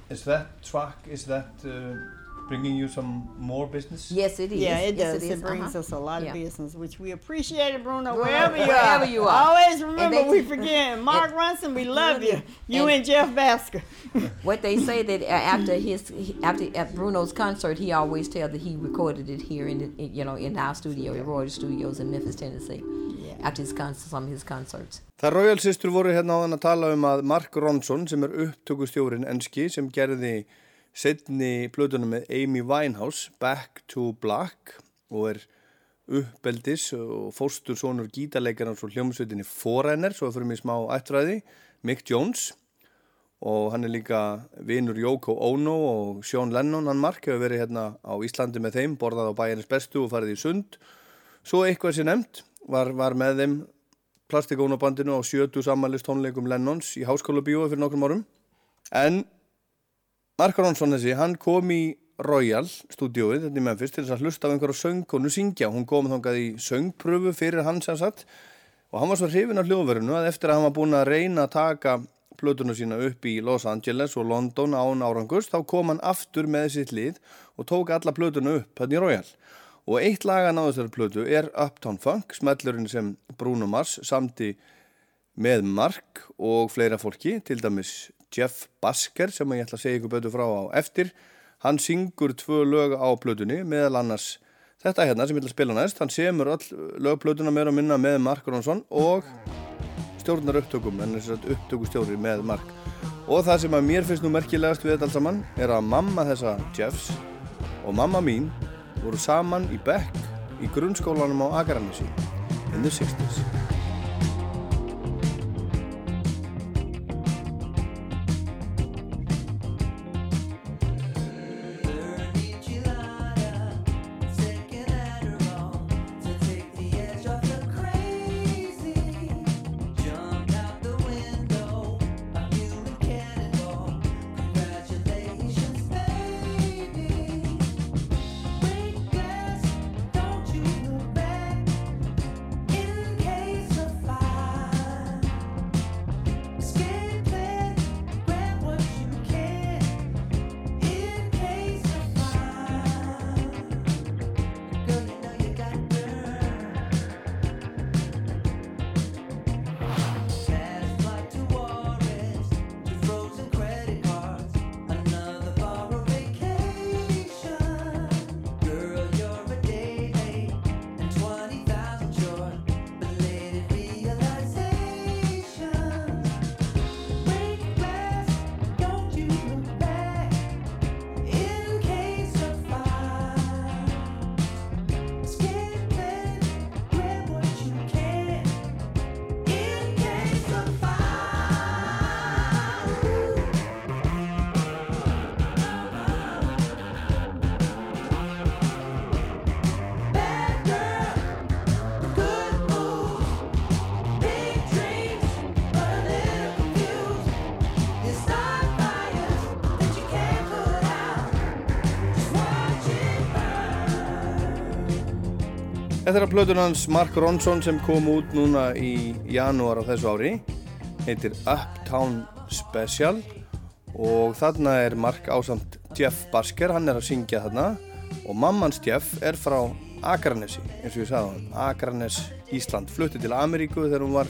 Is that track, is that uh, bringing you some more business? Yes, it is. Yeah, it Yes, does. It, is. brings Uh-huh. us a lot Yeah. of business, which we appreciate it, Bruno. Bruno, Wherever you wherever are, you are. always remember they- we forget Mark Ronson. We love you. You and, and- Jeff Basker. What they say that uh, after his after at Bruno's concert, he always tell that he recorded it here in, the, in you know in our studio, at Royal Studios in Memphis, Tennessee. After his con- some of his concerts. Það Royal Sistur voru hérna á þann að tala um að Mark Ronson sem er upptökustjórin enski sem gerði setni plötunum með Amy Winehouse Back to Black og er uppeldis og fóstur sonur gítarleikarnar svo hljómsveitinni Foreigner svo fyrir mig smá ættfræði Mick Jones. Og hann er líka vinur Yoko Ono og Sean Lennon hann Mark hefur verið hérna á Íslandi með þeim borðað á bæjarins bestu og farið í sund. Svo eitthvað sem nefnt var, var með þeim plastikónabandinu á sjötu sammælist tónleikum Lennons í háskóla bíói fyrir nokkrum árum. En Mark Ronson þessi, hann kom í Royal stúdióið, þetta í Memphis til þess að hlusta af einhverja söngkonu syngja. Hún kom þangað í söngpröfu fyrir hans sem sagt. Og hann var svo hrifin af hljóðverinu að eftir að hann var búin að reyna að taka plötuna sína upp í Los Angeles og London án árangust þá kom hann aftur með sitt lið og tók alla plötuna upp hann í Royal. Og eitt laga náðu þessari plötu er Uptown Funk, smellurinn sem Bruno Mars samti með Mark og fleira fólki, til dæmis Jeff Basker sem ég ætla að segja ykkur betur frá á eftir. Hann syngur tvö lög á plötunni, meðal annars þetta hérna sem ég ætla að spila næst. Hann semur öll lögplötuna meira og minna með Mark Ronson og stjórnar upptökum, en þess að upptökustjóri með Mark. Og það sem að mér finnst nú merkilegast við þetta alls saman er að mamma þessa Jeffs og mamma mín voru saman í bekk í grunnskólanum á Akaranesi in the 60s. Þetta er að plötun hans Mark Ronson sem kom út núna í janúar á þessu ári. Heitir Uptown Special og þarna er Mark ásamt Jeff Basker, hann er að syngja þarna. Og mammans Jeff er frá Akranesi, eins og ég sagði hann Akranes, Ísland, flutti til Ameríku þegar hún var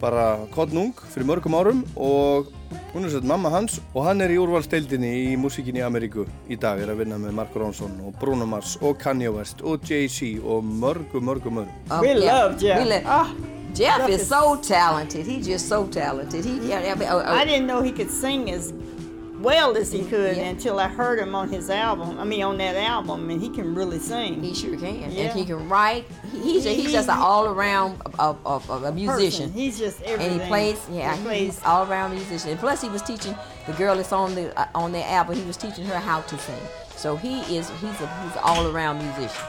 bara kottnung fyrir mörgum árum og hún er sett mamma hans og hann er í úrvalsteildinni í músíkinni í Ameríku í dag er að vinna með Mark Ronson og Bruno Mars og Kanye West og Jay-Z og mörgu, mörgu, mörgu Um, We yeah, love Jeff. we lo- Ah, Jeff, Jeff is, is- so talented. He's just so talented. He, yeah, yeah, uh, uh, I didn't know he could sing as well as he could Yeah. until I heard him on his album. I mean, on that album, and he can really sing. he sure can, Yeah. and he can write. He, he's, He- he's just an of, of, of a musician. Person. He's just everything. and he plays, yeah, He he's plays. all around musician. And plus, he was teaching the girl that's on the uh, on the album. He was teaching her how to sing. So he is he's a he's an all around musician.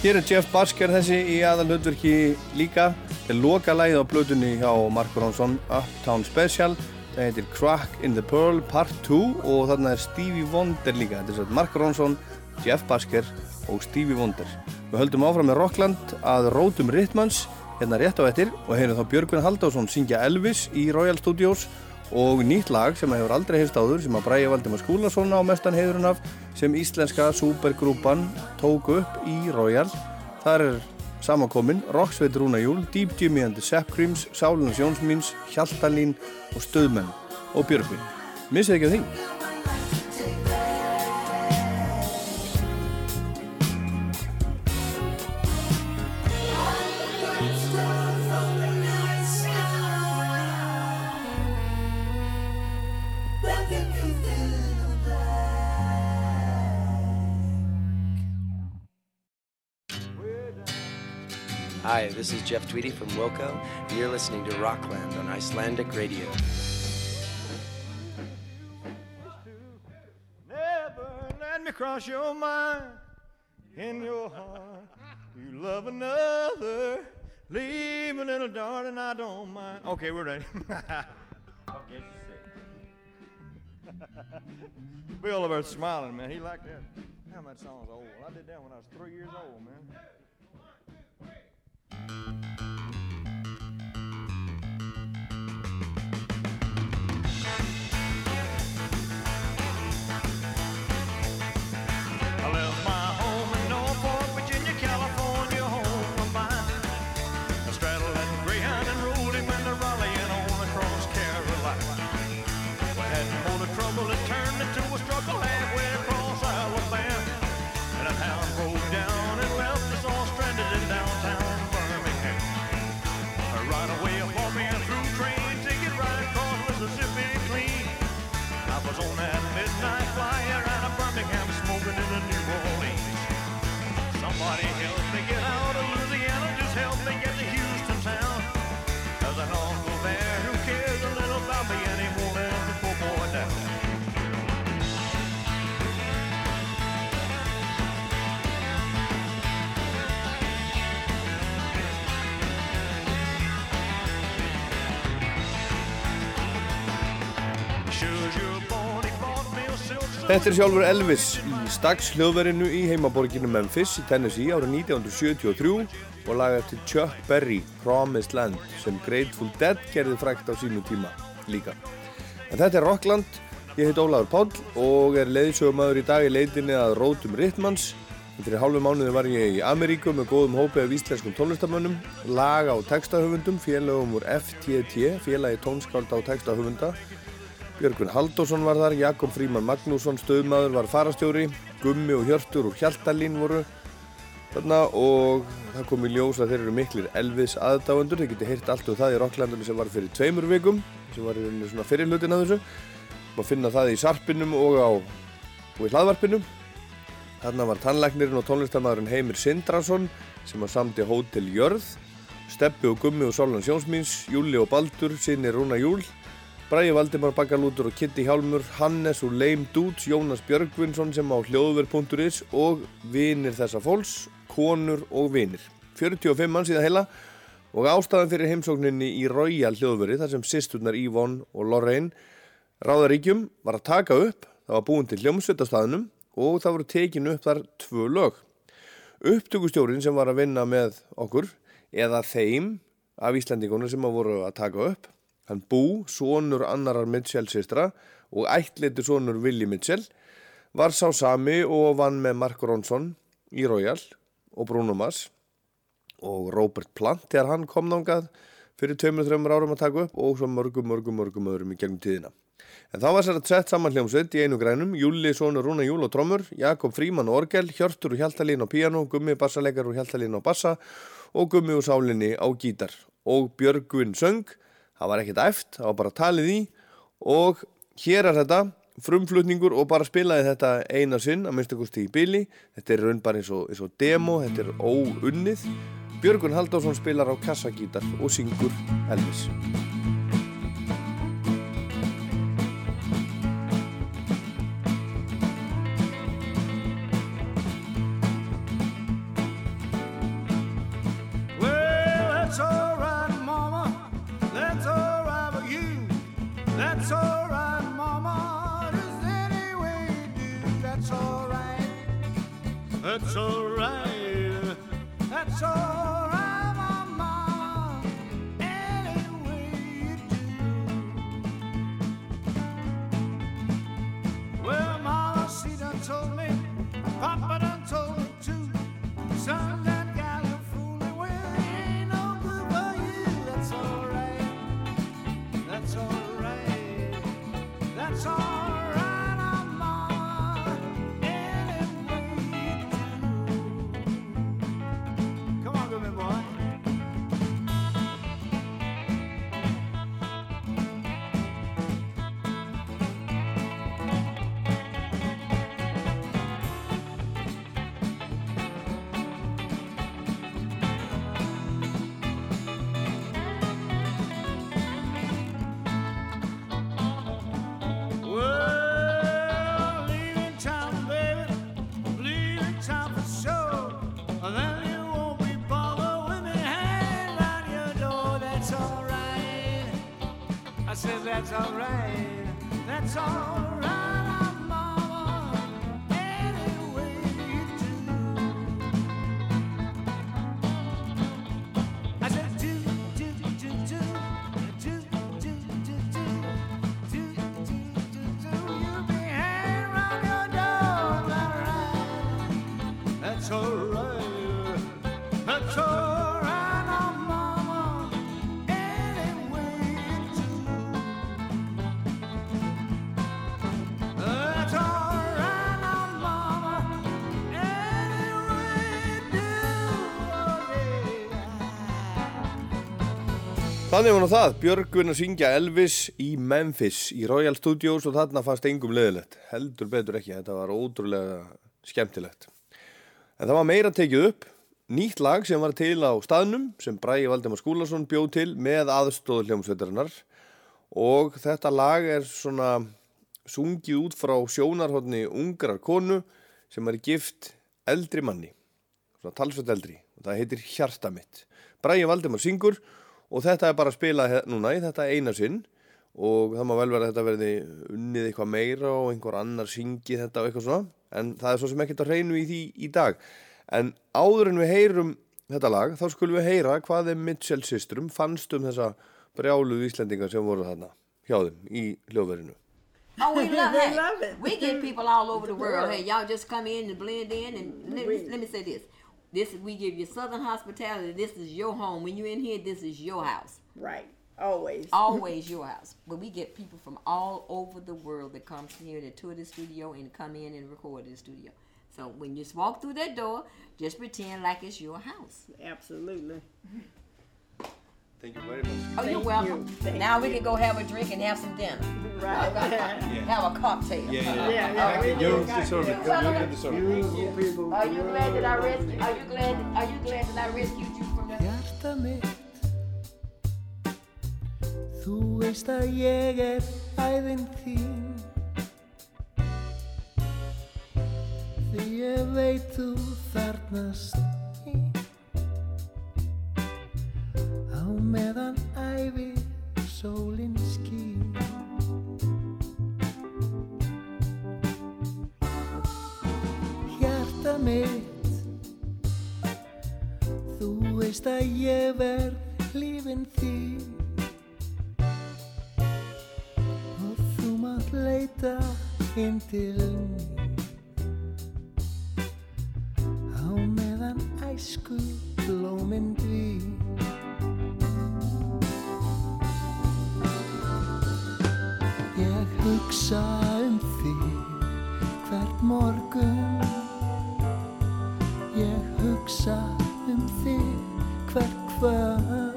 Hér er Jeff Basker þessi í aðal hlutverki líka. Til loka lægið á blötunni hjá Mark Ronson Uptown Special. Það heitir Crack in the Pearl Part 2 og þarna er Stevie Wonder líka. Þetta er svo Mark Ronson, Jeff Basker og Stevie Wonder. Við höldum áfram með Rockland að rótum Ritmans hérna rétt á ettir og heyrum þá Björgvin Haldásson syngja Elvis í Royal Studios og nýtt lag sem hefur aldrei hefst áður sem að Bræði Valdimar Skúlason á mestan heiðurinn af sem íslenska supergrúpan tók upp í Royal. Þar er samankomin Roxveit Rúna Júl, Deep Jimmy and the Sepp Creams Sálunars Jónsmíns, Hjaltalín og Stöðmenn og Björgvin. Missið ekki af því Hi, this is Jeff Tweedy from Wilco, and you're listening to Rockland on Icelandic Radio. Never let me cross your mind. In your heart, you love another. Leave a little darling, I don't mind. Okay, we're ready. okay, Bill over there smiling, man. He liked that. Damn, that song's old. I did that when I was three years old, man. Thank you. Þetta er sjálfur Elvis í Stags hljóðverinu í heimaborginu Memphis í Tennessee árið 1973 og laga til Chuck Berry, Promised Land, sem Grateful Dead gerði frækt á sínu tíma líka. En þetta er Rockland, ég heit Ólafur Páll og er leiðsögumæður í dag í leitinni að Rótum Rittmans. Fyrir hálfu mánuði var ég í Ameríku með góðum hópi af íslenskum tónlistamönnum, laga og textahöfundum, félagum úr FTT, félagi tónskálda og textahöfunda, Björgvin Halldórsson var þar, Jakob Fríman Magnússon stöðmaður var farastjóri, Gummi og Hjörtur úr Hjaltalín voru þarna og það kom í ljós að þeir eru miklir Elvis aðdáendur, þeir geti heyrt allt um það í Rocklandunum sem var fyrir tveimur vikum, sem var í rauninni svona fyrir hlutin að þessu. Má finna það í sarpinum og, á, og í hlaðvarpinum. Þarna var tannlæknirinn og tónlistamæðurinn Heimir Sindrason sem var samti Hótel Jörð, Steppi og Gummi og Solan Sjónsmíns, Júli og Baldur, sinni Rúna Júl, Bræði Valdimar Bakalútur og Kitty Hjálmur, Hannes og Leim Dúts, Jónas Björgvinsson sem á hljóðver.is og vinir þessa fólks, konur og vinir. 45 mann síðan heila og ástæðan fyrir heimsókninni í Royal hljóðveri þar sem sýsturnar Yvonne og Lorraine Ráðaríkjum var að taka upp, það var búin til hljómsveitastæðinum og það voru tekinu upp þar tvö lög. Upptökustjórin sem var að vinna með okkur eða þeim af Íslandingunum sem að voru að taka upp, hann Bú, sonur annarar Mitchell sýstra og ættleitur sonur Willi Mitchell, var sá sami og vann með Mark Ronson í Royal og Bruno Mars og Robert Plant þegar hann kom nángað fyrir 2-3 árum að taka upp og svo mörgum, mörgum, mörgum öðrum í gegnum tíðina. En þá var sér að sett saman hljómsveit í einu grænum, Júli, Sónur, Rúna, Júl og Trommur, Jakob Fríman og Orgel, Hjörtur og Hjaltalín á piano, Gummi, bassalegar og Hjaltalín á bassa og Gummi og Sálinni á gítar. Og Björgvin söng, það var ekkert æft, það var bara talið í og hér er þetta, frumflutningur og bara spilaði þetta eina sinn að minnst ekkurst í bíli. Þetta er raun bara eins og, eins og demo, þetta er óunnið. Björgun Halldórsson spilar á kassagítar og syngur Elvis. I said, that's alright, that's alright. Þannig var það, Björgvin að syngja Elvis í Memphis í Royal Studios og þarna fannst engum leðilegt. Heldur betur ekki, þetta var ótrúlega skemmtilegt. En það var meira tekið upp, nýtt lag sem var til á staðnum sem Bræi Valdemar Skúlason bjóð til með aðstóðu hljómsveitarinnar og þetta lag er svona sungið út frá sjónarhóttni ungrar konu sem er gift eldri manni, svona talsveit eldri og það heitir Hjarta mitt. Bræi Valdemar syngur og þetta er bara að spila núna í þetta eina sinn og það má vel vera að þetta verði unnið eitthvað meira og einhver annar syngi þetta og eitthvað svona en það er svo sem ekkert að reynu í því í dag en áður en við heyrum þetta lag þá skulum við heyra hvað þeim Mitchell systrum fannst um þessa brjáluð Íslendingar sem voru þarna hjá þeim í hljóðverinu Oh, we love, We hey, love it. We get people all over the world. Hey, y'all just come in and blend in. And let, me, let me say this: this we give you Southern hospitality. This is your home. When you're in here, this is your house. Right. Always. Always your house. But we get people from all over the world that comes here to tour the studio and come in and record in the studio. So when you just walk through that door, just pretend like it's your house. Absolutely. Thank you very much. Oh, you're welcome. you. Thank now we can go have a drink and have some dinner. Right. Have a cocktail. Yeah, yeah, Yeah, yeah, we You do. deserve it. You get the service. Are you glad that I rescued? Are you glad? Are you glad that I rescued you from that? Hjarta mitt Þú veist að ég er æðin þín Því ég veit þú þarnast Á meðan æfi sólin skín. Hjarta mitt Þú veist að ég verð lífin þín Og þú mátt leita inn til mín. Á meðan æsku blóminn dvín hugsa um þig hvert morgun. Ég hugsa um þig hver kvöld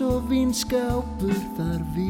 og vínskapur þar vín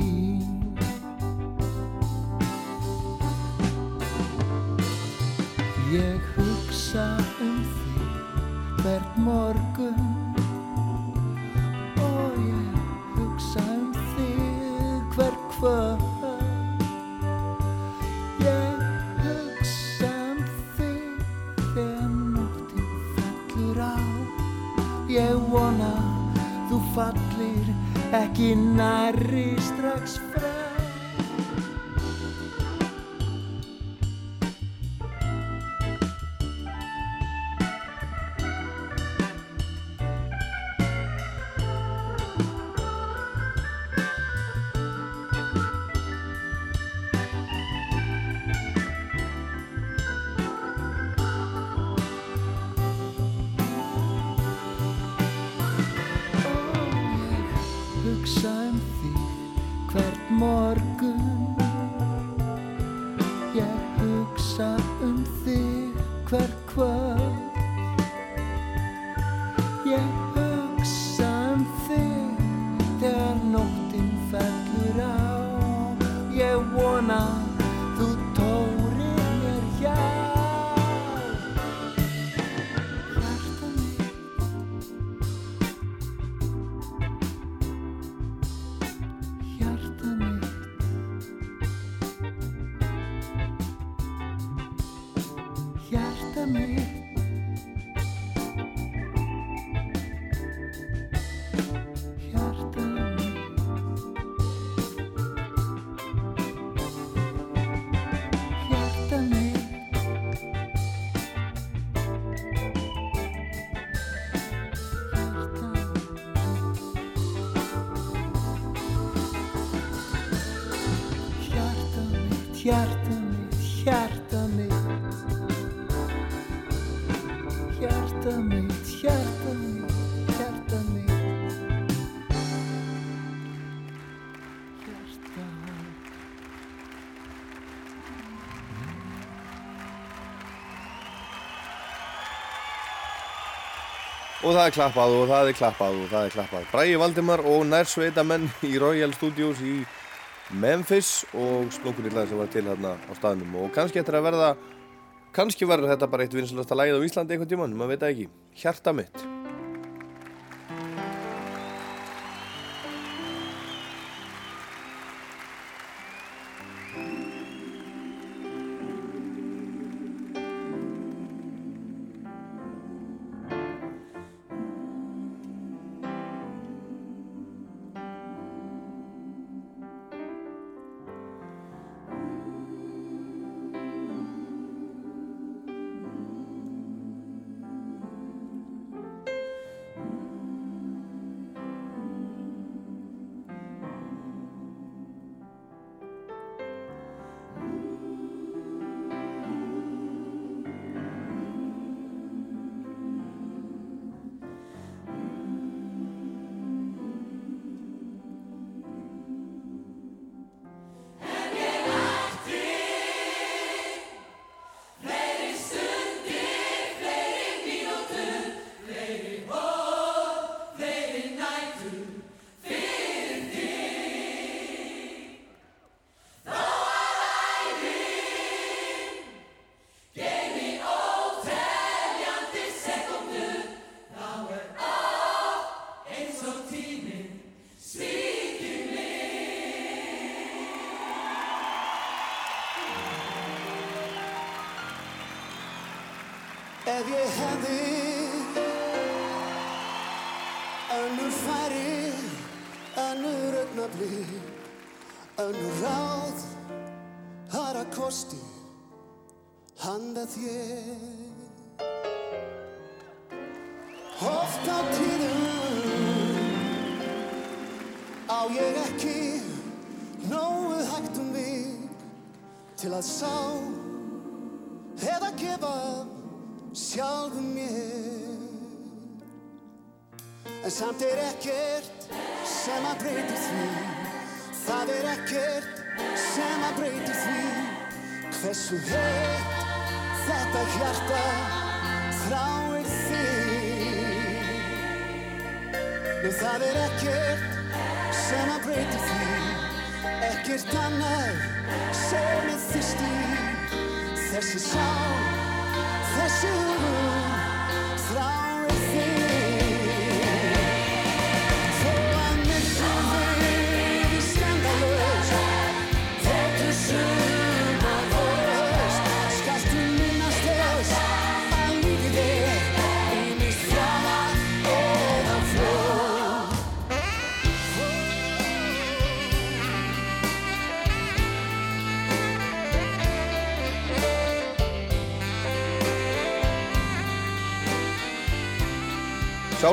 mitt, hjarta mitt, hjarta mitt Hjarta mitt, hjarta mitt, hjarta mitt Hjarta. Og það er klappað og það er klappað og það er klappað. Bræði Valdimar og nærsveita menn í Royal Studios í Memphis og splunkunillæði sem var til hérna á staðnum. Og kannski eftir að verða, kannski verður þetta bara eitt vinsalasta lægið á Íslandi einhvern tímann, maður veit ekki. Hjarta mitt.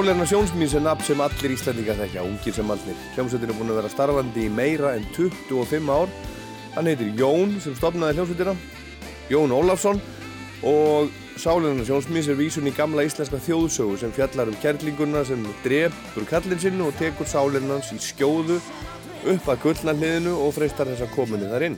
Sálerna sjónsmýns er nafn sem allir Íslandingar þekkja, ungir sem allir. Hljómsveitin er búin að vera starfandi í meira en 25 ár. Hann heitir Jón sem stopnaði hljómsveitina, Jón Ólafsson og Sálerna sjónsmýns er vísun í gamla íslenska þjóðsögu sem fjallar um kærlinguna sem drefur kallin sinn og tekur sálernans í skjóðu upp að gullna hliðinu og freistar þess að kominu þar inn.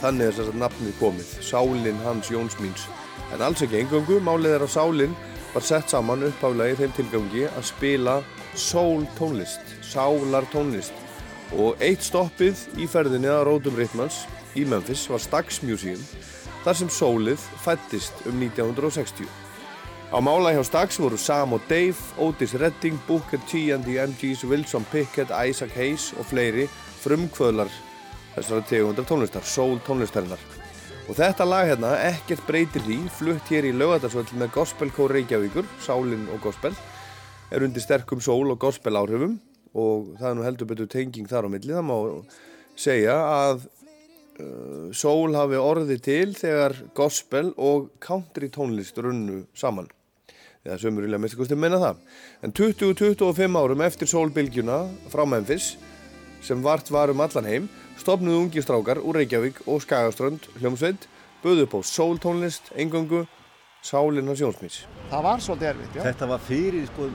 Þannig er þess að nafnið komið, Sálin hans Jónsmýns. En alls ekki engöngu, málið er að Sálin var sett saman uppháflega í þeim tilgangi að spila sól tónlist, sálar tónlist. Og eitt stoppið í ferðinni að Rótum Rittmans í Memphis var Stax Museum, þar sem sólið fættist um 1960. Á mála hjá Stax voru Sam og Dave, Otis Redding, Booker T and the MGs, Wilson Pickett, Isaac Hayes og fleiri frumkvöðlar þessari tegundar tónlistar, sól tónlistarinnar. Og þetta lag hérna, ekkert breytir því, flutt hér í Laugardalsvöld með Gospelkór Reykjavíkur, Sálin og Gospel, er undir sterkum sól og gospel áhrifum og það er nú heldur betur tenging þar á milli. Það má segja að uh, sól hafi orði til þegar gospel og country tónlist runnu saman. Það er sömurilega mest kosti að menna það. En 20-25 árum eftir sólbylgjuna frá Memphis, sem vart var um allan heim, stopnuðu ungi strákar úr Reykjavík og Skagaströnd hljómsveit, buðu upp á sóltónlist, engöngu, sálina sjónsmís. Það var svolítið erfitt, já. Þetta var fyrir sko,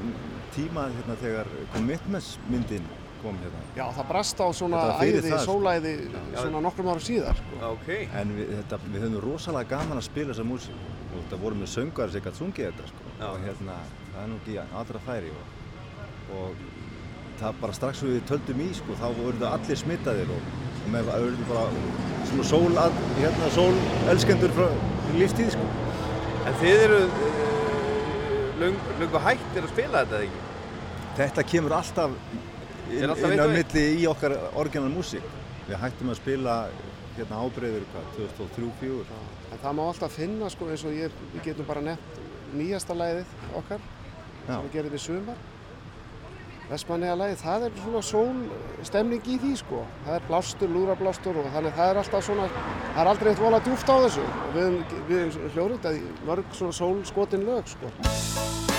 tíma hérna, þegar commitments myndin kom hérna. Já, það brast á svona æði, sko. sólæði, svona nokkrum ára síðar. Sko. Okay. En við, þetta, við höfum rosalega gaman að spila þessa músík og þetta voru með söngar sem gætt sungið þetta sko. og hérna, það er nú ekki allra færi og, og það bara strax við töldum í sko, þá voru það allir smittaðir og, og með auðvitað bara svona sól, hérna, sól elskendur frá lífstíð sko. En þið eru uh, löng, löngu hættir að spila þetta ekki? Þetta kemur alltaf inn, alltaf inn á milli í okkar orginal músík. Við hættum að spila hérna ábreyður hvað, 2003-2004. En það má alltaf finna, sko, eins og ég, við getum bara nefnt nýjasta læðið okkar, Já. sem við gerum í sumar. Vestmanniða læðið, það er svona sól stemning í því, sko. Það er blástur, lúrablástur og þannig það er alltaf svona, það er aldrei eitt vola djúft á þessu. Við höfum- hljóðrindað í mörg svona sólskotin lög, sko.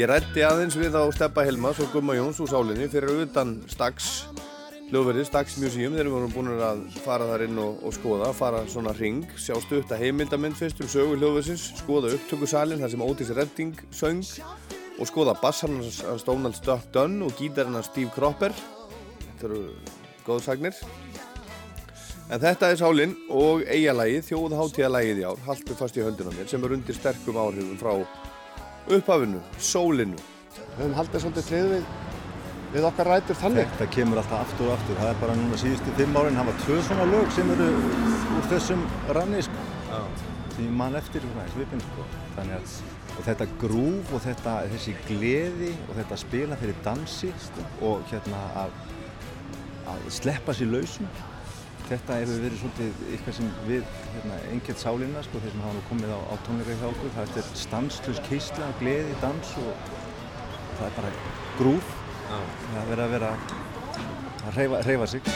Ég rætti aðeins við á Steppa Helmas og Gumma Jóns úr Sálinni fyrir utan Stags hljóðverði, Stags Museum. Þeir voru búin að fara þar inn og, og skoða, fara svona ring, sjá stutt að heimildamind fyrst um sögu hljóðverðsins, skoða upptökusalinn þar sem Otis Redding söng og skoða Donald Duck Dunn og gítarinn hans Steve Cropper. Þetta eru góðsagnir. En þetta er sálinn og eigalagið, þjóðháttíðalagið í ár, haldur fast í höndina á mér, sem er undir sterkum áhrifum frá upphafinu, sólinu. Við höfum haldið svolítið trið við, við okkar rætur þannig. Þetta kemur alltaf aftur og aftur. Það er bara núna síðustu fimm árin hafa tvö svona lög sem eru úr þessum ranni sko. Já. Sem ég man eftir svona í svipin sko. Þannig að og þetta grúf og þetta, þessi gleði og þetta spila fyrir dansi sko. og hérna að, að sleppa sér lausum. Þetta hefur verið svolítið eitthvað sem við, hérna, einnkjært sálinna, sko, þeir sem hafa nú komið á, á tónleika hjá okkur. Það er stanslust keisla, gleði, dans og, það er bara grúf. Það er verið að vera að hreyfa sig.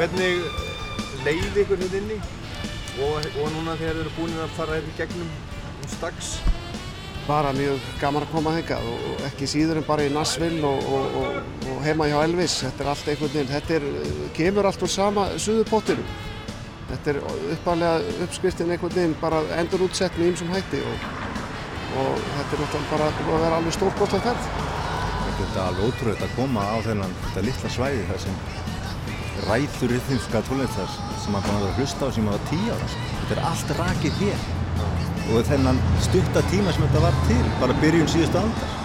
Hvernig leið ykkur þetta inni og, og núna þegar þið eru búin að fara hérna í gegnum um Stags? Bara mjög gaman að koma hengað og ekki síður en bara í Nashville og, og, og, og heima hjá Elvis. Þetta er allt einhvern veginn, þetta er, kemur allt úr sama suðupottinum. Þetta er uppalega uppskriftin einhvern veginn bara endur útsett með ýmsum hætti og, og þetta er náttúrulega bara að vera alveg stórkostlega ferð. Þetta er alveg ótrúlega að koma á þennan þetta litla svæði þar sem rætur rithimska tónlistar sem maður búin að vera að hlusta á sem maður var tíu ára. Þetta er allt rakið hér og þennan stutta tíma sem þetta var til, bara byrjun síðustu aldar.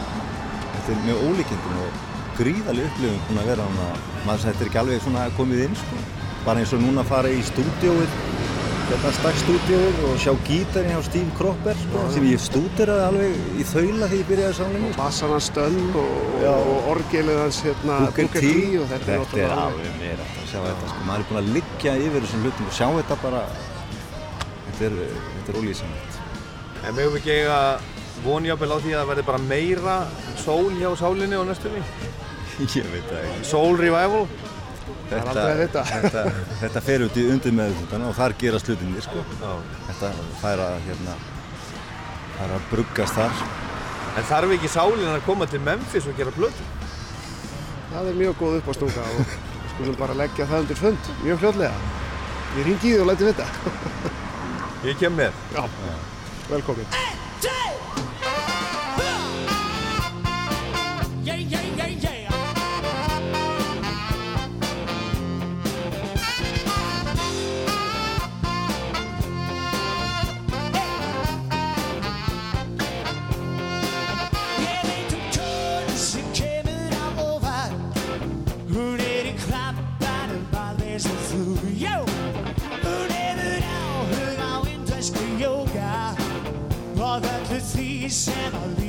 Þetta er mjög ólíkindum og gríðaleg upplifun búin að vera að maður þetta er ekki alveg komið inn sko. Bara eins og núna að fara í stúdíóið, hérna stakkstúdíóið og sjá gítarinn hjá Steve Cropper sko, sem ég stúderaði alveg í þaula þegar ég byrjaði sálinni. Bassan hans Stöll og, og orgelið hans hérna, Booker T og þetta, þetta er alveg meira að sjá þetta sko. maður er búinn að liggja yfir þessum hlutum og sjá þetta bara þetta er, er ólýsanlegt En mögum ekki eiga vonjábel á því að það verði bara meira sól hjá sálinni og næstunni? ég veit það ekki Soul Revival? Að vita. þetta, þetta fer út í undir með og þar gerast hlutinni sko. þetta fær að hérna, fær að bruggast þar En þarf ekki sálinn að koma til Memphis og gera plötu? Það er mjög góð uppástunga og við skulum bara leggja það undir fund mjög fljótlega. Ég ringi í þig og læti vita. Ég kem með. Já, velkomin. Yeah, yeah, peace and I leave.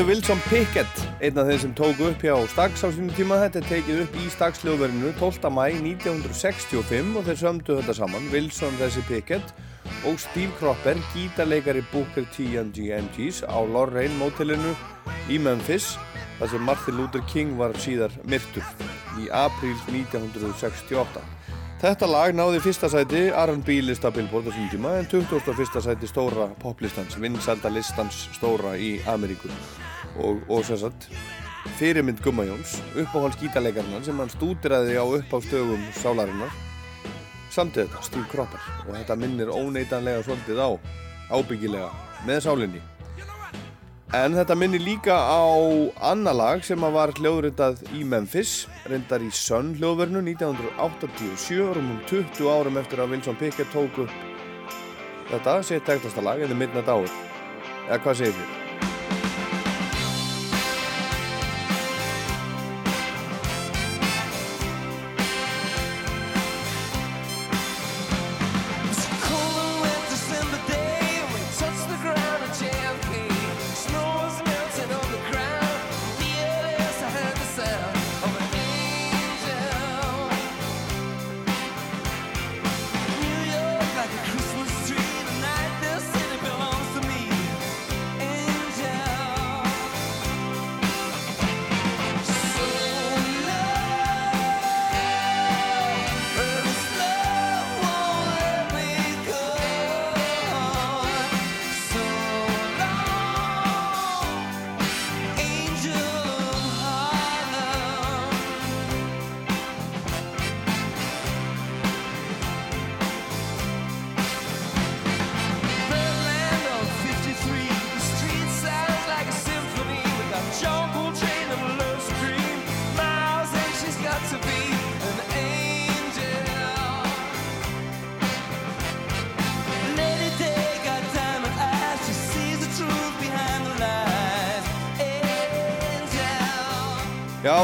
heitir Wilson Pickett, einn af þeir sem tók upp hjá Stags á sínum tíma. Þetta er tekið upp í Stags-ljóðverðinu 12. mæ 1965 og þeir sömdu þetta saman, Wilson þessi Pickett og Steve Cropper, gítarleikari Booker T&G MGs á Lorraine mótellinu í Memphis þar sem Martin Luther King var síðar myrtur í apríl 1968. Þetta lag náði fyrsta sæti R&B lista Billboard á síndjuma en 21. sæti stóra poplistans, vinsælda listans stóra í Ameríkunum og, og sem sagt fyrirmynd Gumma Jóns uppáhalds gítarleikarna sem hann stúdiraði á uppáhaldstögum sálarinnar. Samtið þetta, Stíl Kroppar og þetta minnir óneitanlega svolítið á ábyggilega með sálinni. En þetta minnir líka á annar lag sem var hljóðrindað í Memphis rindar í Sun hljóðvernu 1987 um 20 árum eftir að Wilson Pickett tóku þetta sitt ektasta lag, eða Midnight Hour. Eða hvað segir þér?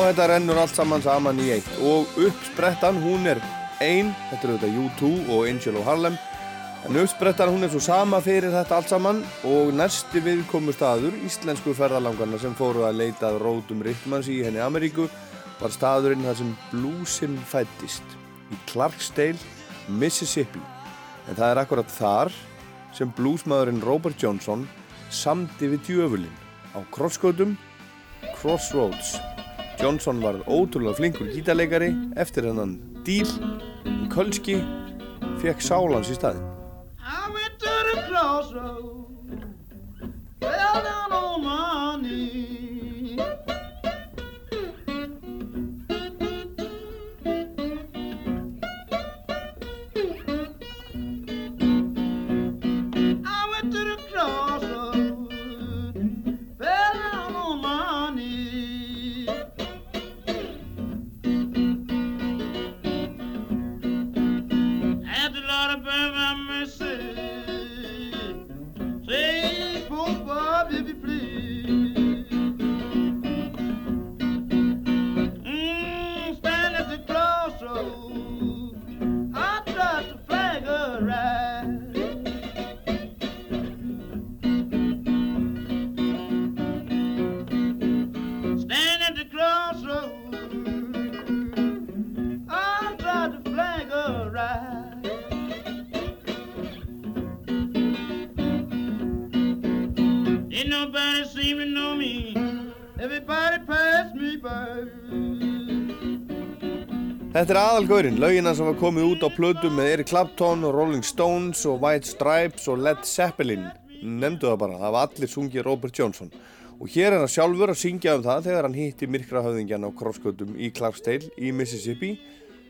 Þetta rennur allt saman saman í eitt. Og uppsprettan hún er ein, þetta er auðvitað U2 og Angel of Harlem en uppsprettan hún er svo sama fyrir þetta allt saman og næsti viðkomu staður, íslensku ferðalangarna sem fóru að leita að rótum Rittmanns í henni Ameríku var staðurinn þar sem bluesinn fættist í Clarksdale, Mississippi. En það er akkurat þar sem bluesmaðurinn Robert Johnson samdi við djöfulinn á krossgötum Crossroads Johnson var ótrúlega flinkur gítarleikari eftir hennan díl en Kölski fekk sálans í staðinn. I Þetta er aðalgaurinn, lögina sem var komið út á plötu með Eric Clapton Rolling Stones og White Stripes og Led Zeppelin. Nemndu það bara, það var allir sungið Robert Johnson. Og hér er hann sjálfur að syngja um það þegar hann hitti myrkrahöfðingjan á krossgötum í Clarksdale í Mississippi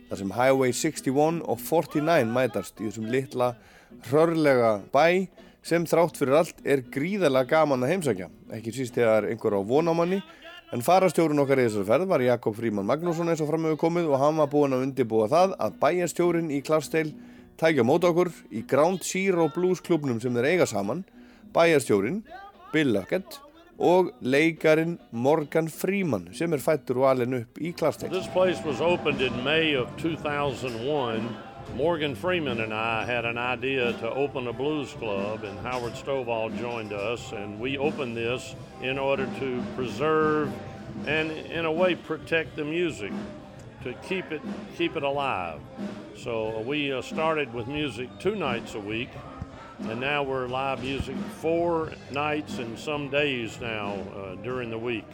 þar sem Highway 61 og 49 mætast í þessum litla hrörlega bæ sem þrátt fyrir allt er gríðarlega gaman að heimsækja. Ekki síst þegar einhver á vonamanni En farastjórun okkar í þessari ferð var Jakob Fríman Magnússon eins og framöfu komið og hann var búinn að undirbúa það að bæjarstjórin í Clarksdale tækja mót okkur í Ground Zero Blues klubnum sem þeir eiga saman, bæjarstjórin, Bill Luckett og leikarin Morgan Freeman sem er fættur og alin upp í Clarksdale. This place was opened in May of 2001. Morgan Freeman and I had an idea to open a blues club, and Howard Stovall joined us. And we opened this in order to preserve and, in a way, protect the music, to keep it keep it alive. So uh, we uh, started with music two nights a week, and now we're live music four nights and some days now uh, during the week.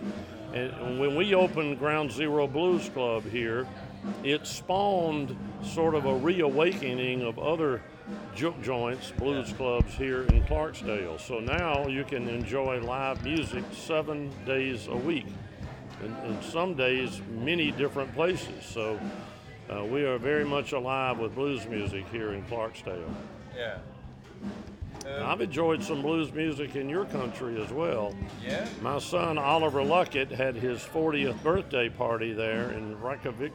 And when we opened Ground Zero Blues Club here, it spawned sort of a reawakening of other juke joints, blues clubs here in Clarksdale. So now you can enjoy live music seven days a week, and, and some days many different places. So uh, we are very much alive with blues music here in Clarksdale. Yeah. I've enjoyed some blues music in your country as well. Yeah? My son Oliver Luckett had his 40th birthday party there in Reykjavik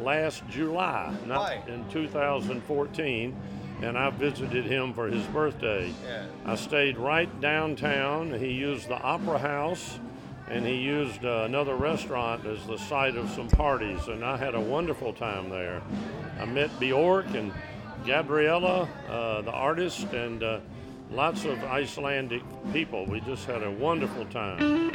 last July, not Why? in 2014, and I visited him for his birthday. Yeah. I stayed right downtown. He used the Opera House and he used uh, another restaurant as the site of some parties, and I had a wonderful time there. I met Bjork and Gabriella, uh, the artist, and uh, lots of Icelandic people. We just had a wonderful time.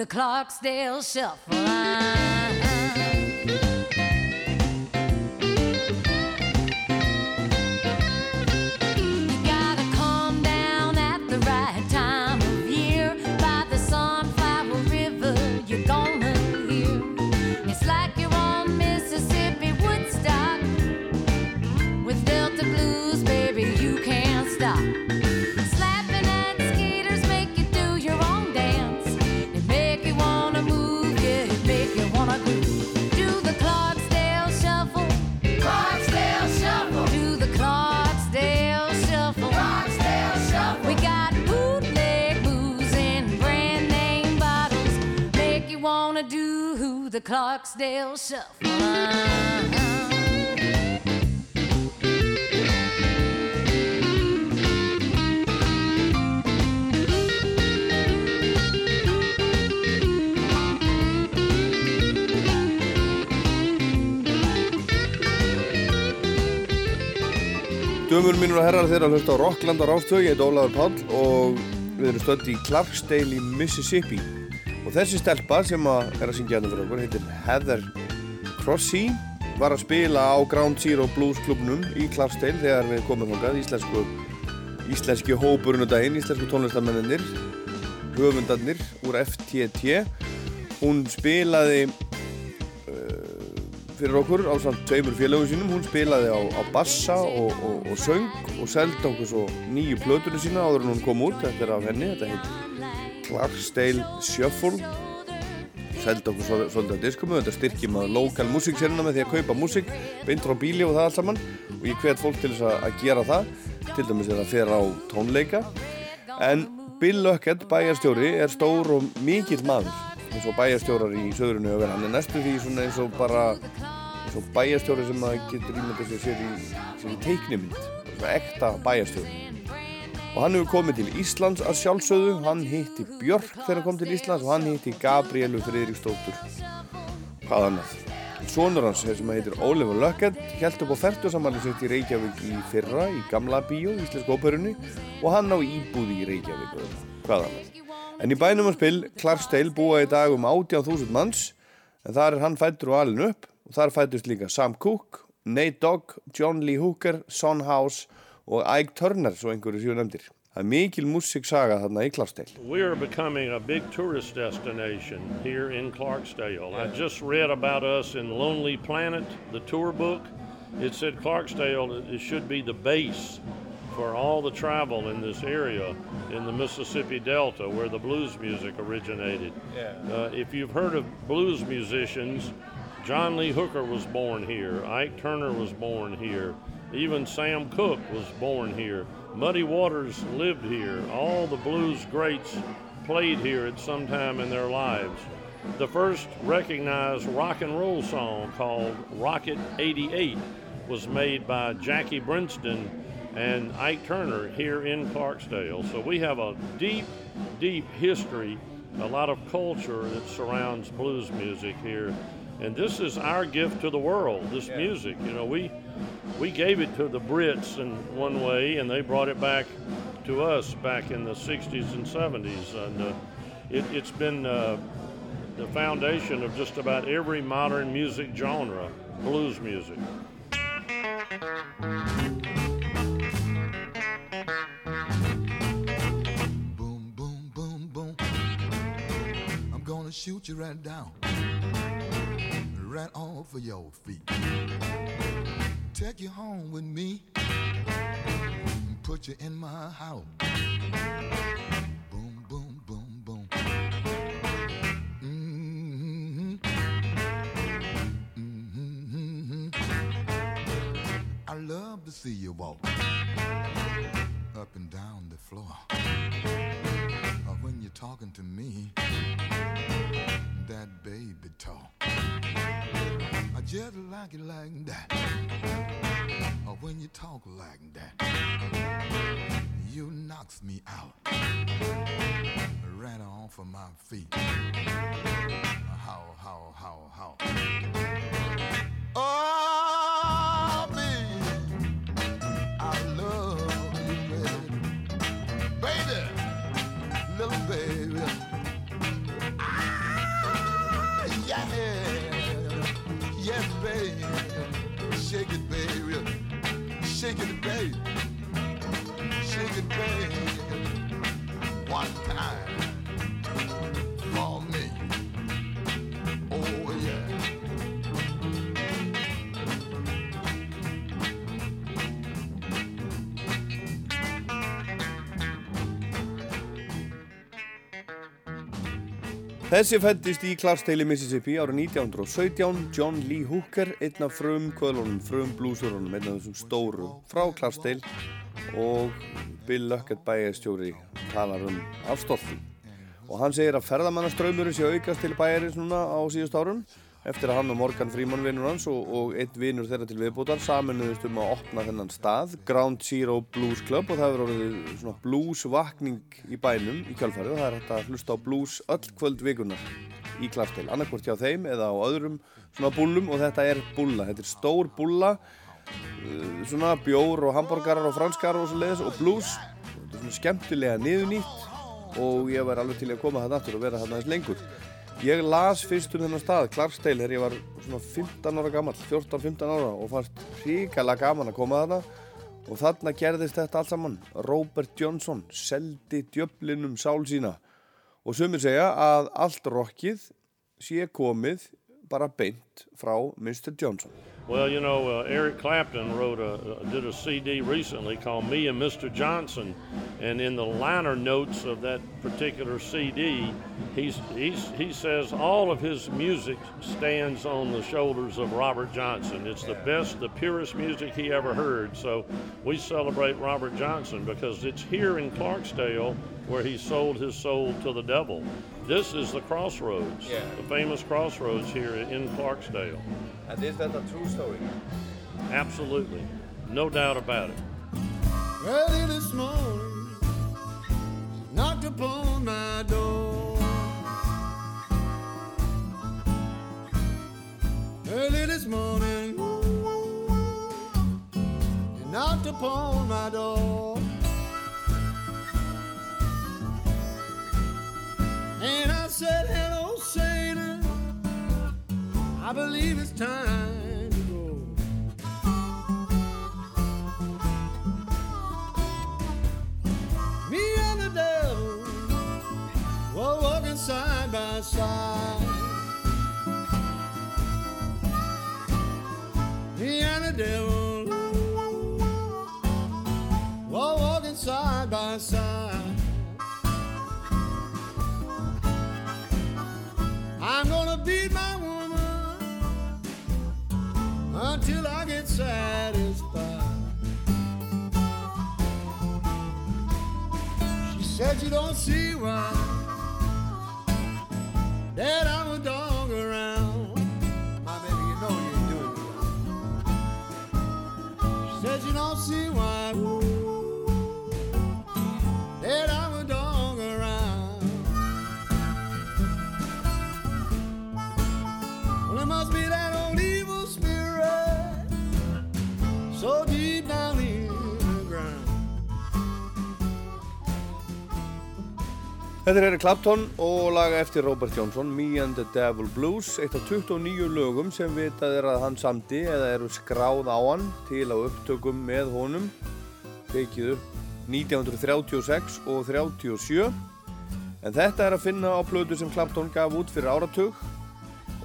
The Clarksdale shuffle. The Clarksdale Shuffle. Dömur mínur og herrar þeirra hlusta á Rockland á Ráftögi, ég heit Ólafur Páll og við erum stödd í Clarksdale í Mississippi og þessi stelpa sem að er að syngja hérna fyrir okkur heitir Heather Crossy var að spila á Ground Zero Blues klubnum í Clarksdale þegar við komum þangað. Íslensku, íslenski hópurinn og daginn, íslensku tónlistamennir höfundarnir úr FTT hún spilaði fyrir okkur á samt tveimur félögum sínum. Hún spilaði á, á bassa og, og, og söng og seldi okkur svo nýju plötunum sína áður en hún kom út. Þetta er af henni, þetta heit Clarksdale Shuffle. Seldi okkur svo- svolítið á diskum þetta styrkjum að lokal músiksérina með því að kaupa músik beint frá bíli og það allt saman. Og ég hvet fólk til þess að, að gera það til dæmis þegar það fer á tónleika. En Bill Luckett bæjarstjóri er stór og mikill maður. Eins og bæjarstjórar í söðrunu og hann er næstu því svona eins og bara eins og bæjarstjóri sem maður getur ímyndað sér í, í teiknimynd. Svona ekta bæjarstjóri og hann hefur komið til Íslands að sjálfsögðu. Hann hitti Björk þegar hann kom til Íslands og hann hitti Gabrielu Friðriksdóttur. Hvað annað? Sónur hans sem heitir Oliver Luckett held upp á færtusamali sitt í Reykjavík í fyrra í gamla bíó, íslensku óperunni og hann á íbúði í Reykjavík. Og hvað annað? En í bænum hans Bill, Clarksdale búa í dag um 18.000 manns en þar er hann fættur og alin upp. Og þar fættust líka Sam Cooke, Nate Dogg, John Lee Hooker, Son House og Ike Turner svo einhverju séu nefndir. Það er mikil músiksaga þarna í Clarksdale. We are becoming a big tourist destination here in Clarksdale. I just read about us in Lonely Planet, the tour book. It said Clarksdale it should be the base for all the travel in this area in the Mississippi Delta where the blues music originated. Uh, if you've heard of blues musicians, John Lee Hooker was born here, Ike Turner was born here, even Sam Cooke was born here. Muddy Waters lived here. All the blues greats played here at some time in their lives. The first recognized rock and roll song called Rocket 88 was made by Jackie Brinston and Ike Turner here in Clarksdale. So we have a deep, deep history, a lot of culture that surrounds blues music here. And this is our gift to the world, this music. You know, we we gave it to the Brits in one way, and they brought it back to us back in the 60s and 70s. And uh, it, it's been uh, the foundation of just about every modern music genre, blues music. Gonna shoot you right down, right off of your feet. Take you home with me, put you in my house. Boom, boom, boom, boom. Mhm. Mhm. I love to see you walk up and down the floor. When you're talking to me, that baby talk. I just like it like that. Or when you talk like that, you knocks me out. Right off of my feet. How, how, how, how. Oh, Shake it, baby. Shake it, baby. Shake it, baby. Þessi fættist í Clarksdale, Mississippi árið 1917, John Lee Hooker, einn af frum kvöðlunum, frum blúsurunum, einn af þessum stóru frá Clarksdale og Bill Luckett bæjarstjóri talar um af stolti. og hann segir að ferðamannaströymurinn sé aukast til bæjarins núna á síðust árum eftir að hann og Morgan Freeman vinnur hans og, og einn vinnur þeirra til viðbútar saminuðust um að opna þennan stað Ground Zero Blues Club og það hefur orðið svona bluesvakning í bænum í kjálfarið og það er hægt að hlusta á blues öll kvöld vikunar í Clarksdale, annarkvort hjá þeim eða á öðrum svona búllum og þetta er búlla, þetta er stór búlla uh, svona bjór og hambúrgarar og franskar og svo leiðis og blues. Þetta er svona skemmtilega niðurnýtt og ég var alveg til að koma það aftur og vera þarna aðeins lengur ég las fyrst um þennan stað Clarksdale þegar ég var svona 15 ára gammal 14-15 ára og fannst ríkala gaman að koma þarna. Og þarna gerðist þetta allt saman. Robert Johnson seldi djöflinum sál sína. Og sumir segja að allt rockið sé komið bara beint frá Mr. Johnson Well, you know, uh, Eric Clapton wrote a, uh, did a CD recently called Me and Mr. Johnson, and in the liner notes of that particular CD, he's, he's, he says all of his music stands on the shoulders of Robert Johnson. It's the best, the purest music he ever heard. So we celebrate Robert Johnson because it's here in Clarksdale where he sold his soul to the devil. This is the crossroads, Yeah. the famous crossroads here in Clarksdale. And is that a true story? Absolutely. No doubt about it. Early this morning, knocked upon my door. Early this morning, you knocked upon my door. I believe it's time to go. Me and the devil were walking side by side. Me and the devil were walking side by side. Until I get satisfied. She said you don't see why that I'm a dog around. My baby, you know you ain't doing right. She said you don't see why Þetta er Clapton og laga eftir Robert Johnson, Me and the Devil Blues, eitt af 29 lögum sem vitað er að hann samdi eða eru skráð á hann til á upptökum með honum, tekið upp 1936 og 37. En þetta er að finna á plötu sem Clapton gaf út fyrir áratug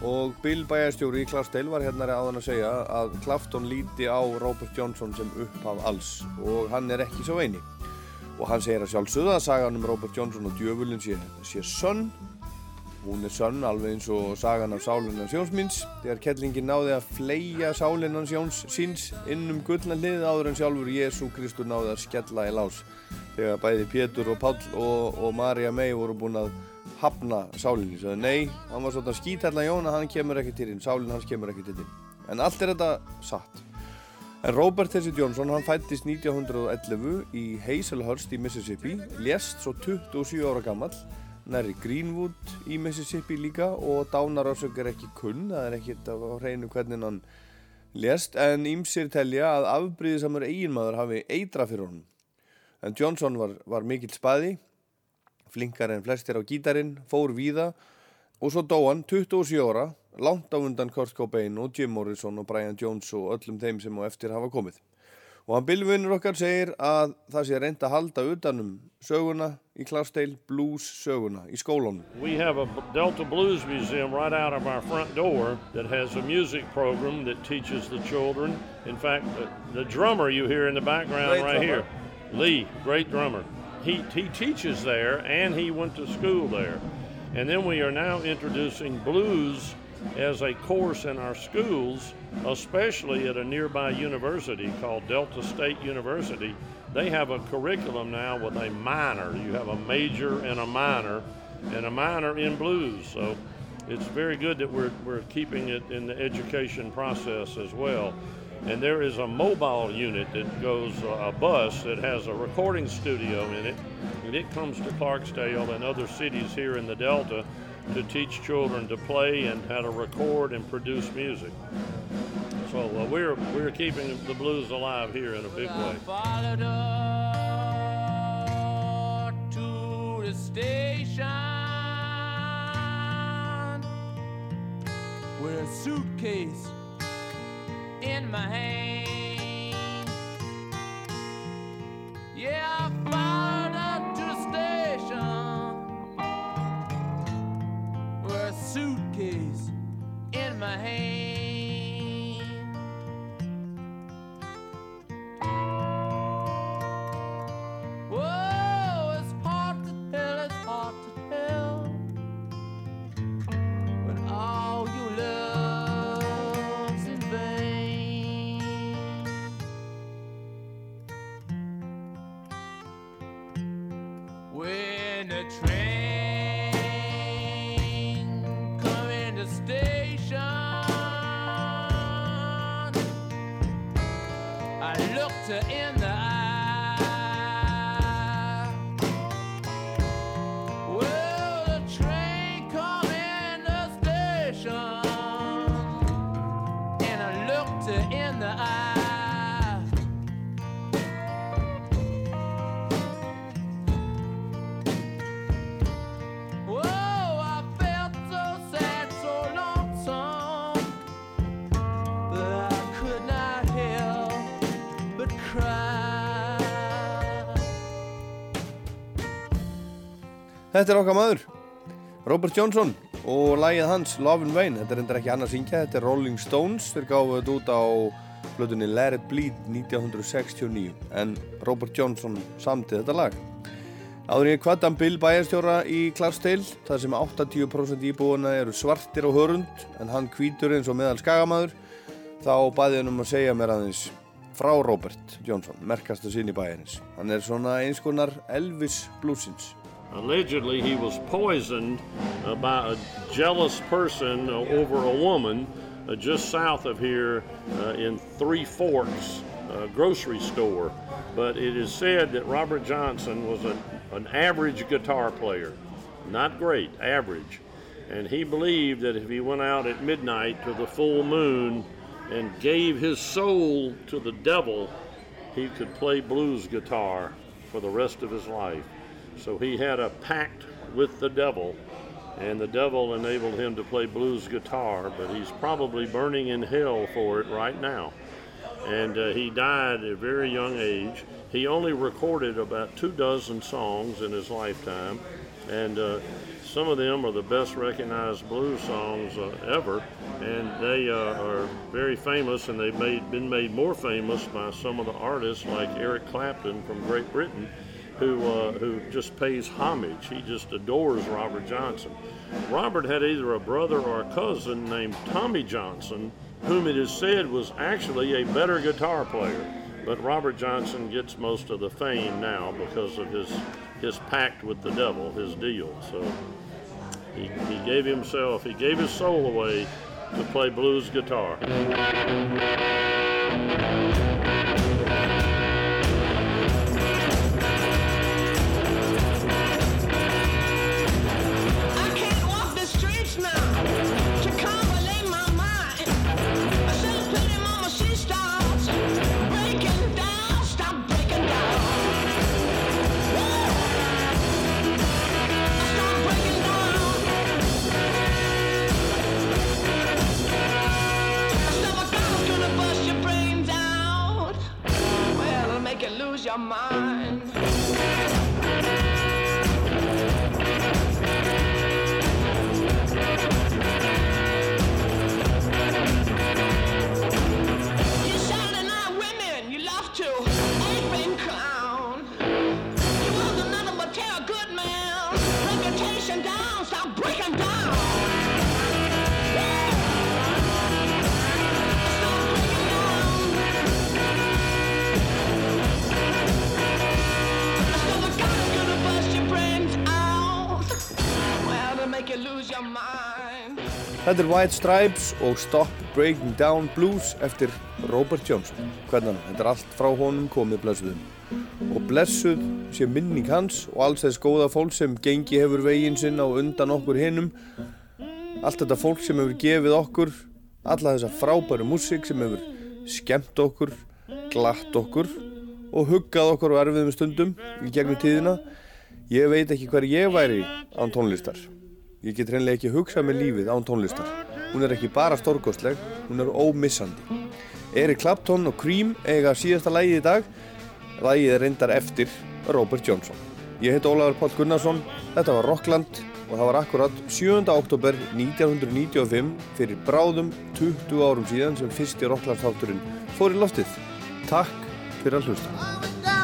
og Bill bæjarstjóri í Clarksdale var hérna áðan að segja að Clapton líti á Robert Johnson sem upphaf alls og hann er ekki svo eini. Og hann segir að sjálfsögða að sagan um Robert Johnson og djöfulinn sé, sé sönn. Hún er sönn alveg eins og sagan af sálinnans Jóns míns. Þegar kettlingin náði að fleia sálinnans Jóns síns inn um gullna hlið áður en sjálfur Jésu Kristur náði að skella í lás. Þegar bæði Pétur og Páll og, og Marja May voru búin að hafna sálinni. Svo nei, hann var svona skítalla Jón að hann kemur ekki til þín, sálinn hans kemur ekki til þín. En allt er þetta satt. Robert Hesse Johnson, hann fættist 1911 í Hazelhurst í Mississippi, lést svo 27 ára gammal, nærri Greenwood í Mississippi líka og dánarásök er ekki kunn, það er ekkert á hreinu hvernig hann lést, en ýmsir telja að afbríðisamur eiginmaður hafi eitra fyrir honum. En Johnson var, var mikill spaði, flinkar en flestir á gítarinn, fór víða og svo dó hann 27 ára, langt á undan Kurt Cobain og Jim Morrison og Brian Jones og öllum þeim sem á eftir hafa komið. Og hann Billvinnur okkar segir að það sé reynd að halda utanum söguna í Clarksdale Blues söguna í skólanum. We have a Delta Blues Museum right out of our front door that has a music program that teaches the children. In fact, the, the drummer you hear in the background Great right drummer. here, Lee, great drummer. He, he teaches there and he went to school there. And then we are now introducing blues as a course in our schools, especially at a nearby university called Delta State University. They have a curriculum now with a minor. You have a major and a minor. and a minor in blues. So it's very good that we're, we're keeping it in the education process as well. And there is a mobile unit that goes, uh, a bus that has a recording studio in it, and it comes to Clarksdale and other cities here in the Delta to teach children to play and how to record and produce music. So uh, we're we're keeping the blues alive here in a big way. Followed her to the station with a suitcase in my hand. Þetta er okkar maður, Robert Johnson og lagið hans Love and Vain. Þetta er endur ekki hann að syngja, þetta er Rolling Stones. Þeir gáðu þetta út á flutunni Let It Bleed 1969 en Robert Johnson samtið þetta lag. Áður ég kvattan Bill bæjarstjóra í Clarksdale, þar sem 80% íbúuna eru svartir og hörund en hann hvítur eins og meðal skagamaður, þá baði hann um að segja mér aðeins frá Robert Johnson, merkastu sinni bæjarins. Hann er svona eins konar Elvis bluesins. Allegedly, he was poisoned uh, by a jealous person uh, over a woman uh, just south of here in Three Forks grocery store. But it is said that Robert Johnson was a, an average guitar player. Not great, average. And he believed that if he went out at midnight to the full moon and gave his soul to the devil, he could play blues guitar for the rest of his life. So he had a pact with the devil, and the devil enabled him to play blues guitar, but he's probably burning in hell for it right now. And uh, he died at a very young age. He only recorded about two dozen songs in his lifetime, and uh, some of them are the best recognized blues songs uh, ever, and they uh, are very famous, and they've made, been made more famous by some of the artists like Eric Clapton from Great Britain, who uh, who just pays homage. He just adores Robert Johnson. Robert had either a brother or a cousin named Tommy Johnson, whom it is said was actually a better guitar player. But Robert Johnson gets most of the fame now because of his his pact with the devil, his deal. So he, he gave himself, he gave his soul away to play blues guitar. Þetta er White Stripes og Stop Breaking Down Blues eftir Robert Johnson. Hvernig hann? Þetta er allt frá honum komið blessuðum. Og blessuð sé minning hans og alls þess góða fólk sem gengi hefur veginn sinn á undan okkur hinnum. Allt þetta fólk sem hefur gefið okkur, alla þessa frábæru músík sem hefur skemmt okkur, glatt okkur og huggað okkur á erfiðum stundum í gegnum tíðina. Ég veit ekki hver ég væri án tónlistar. Ég get reynilega ekki hugsað með lífið án tónlistar. Hún er ekki bara stórkostleg, hún er ómissandi. Eric Clapton og Cream eiga síðasta lægið í dag. Lægið er reyndar eftir Robert Johnson. Ég heit Ólafur Páll Gunnarsson, þetta var Rockland og það var akkurat 7. oktober 1995 fyrir bráðum 20 árum síðan sem fyrsti Rockland þátturinn fór í loftið. Takk fyrir að hlusta.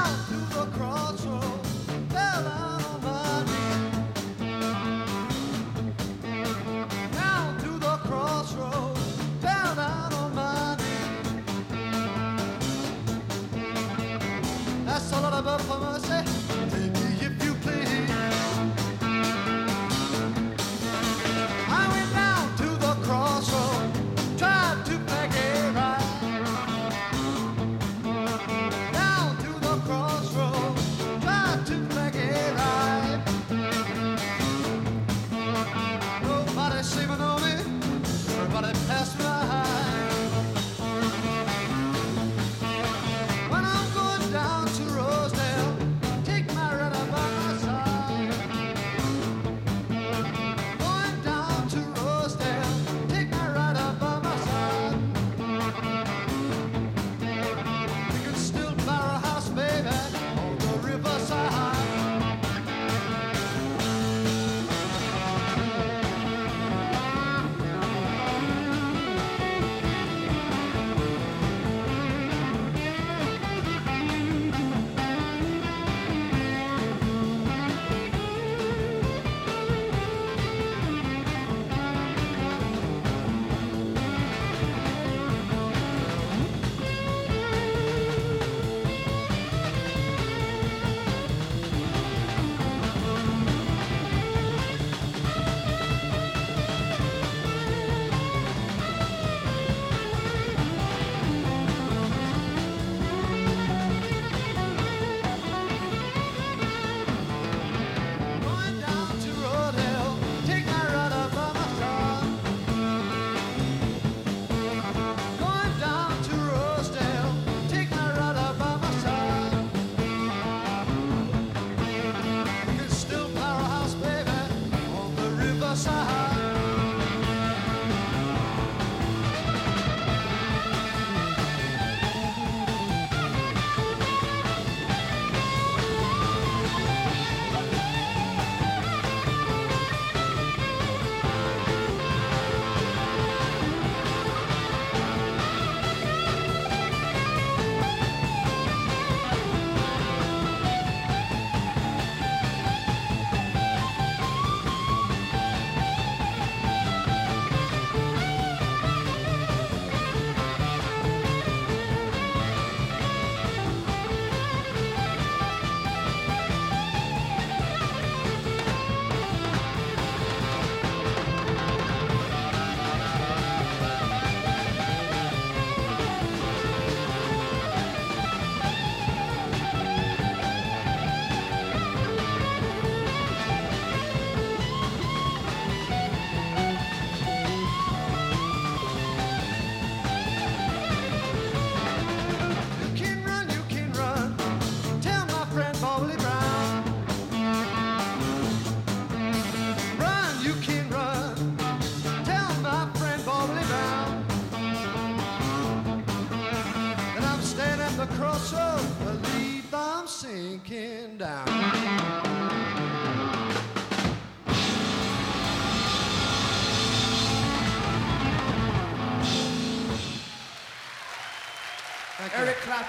That's all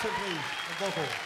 please, the vocal.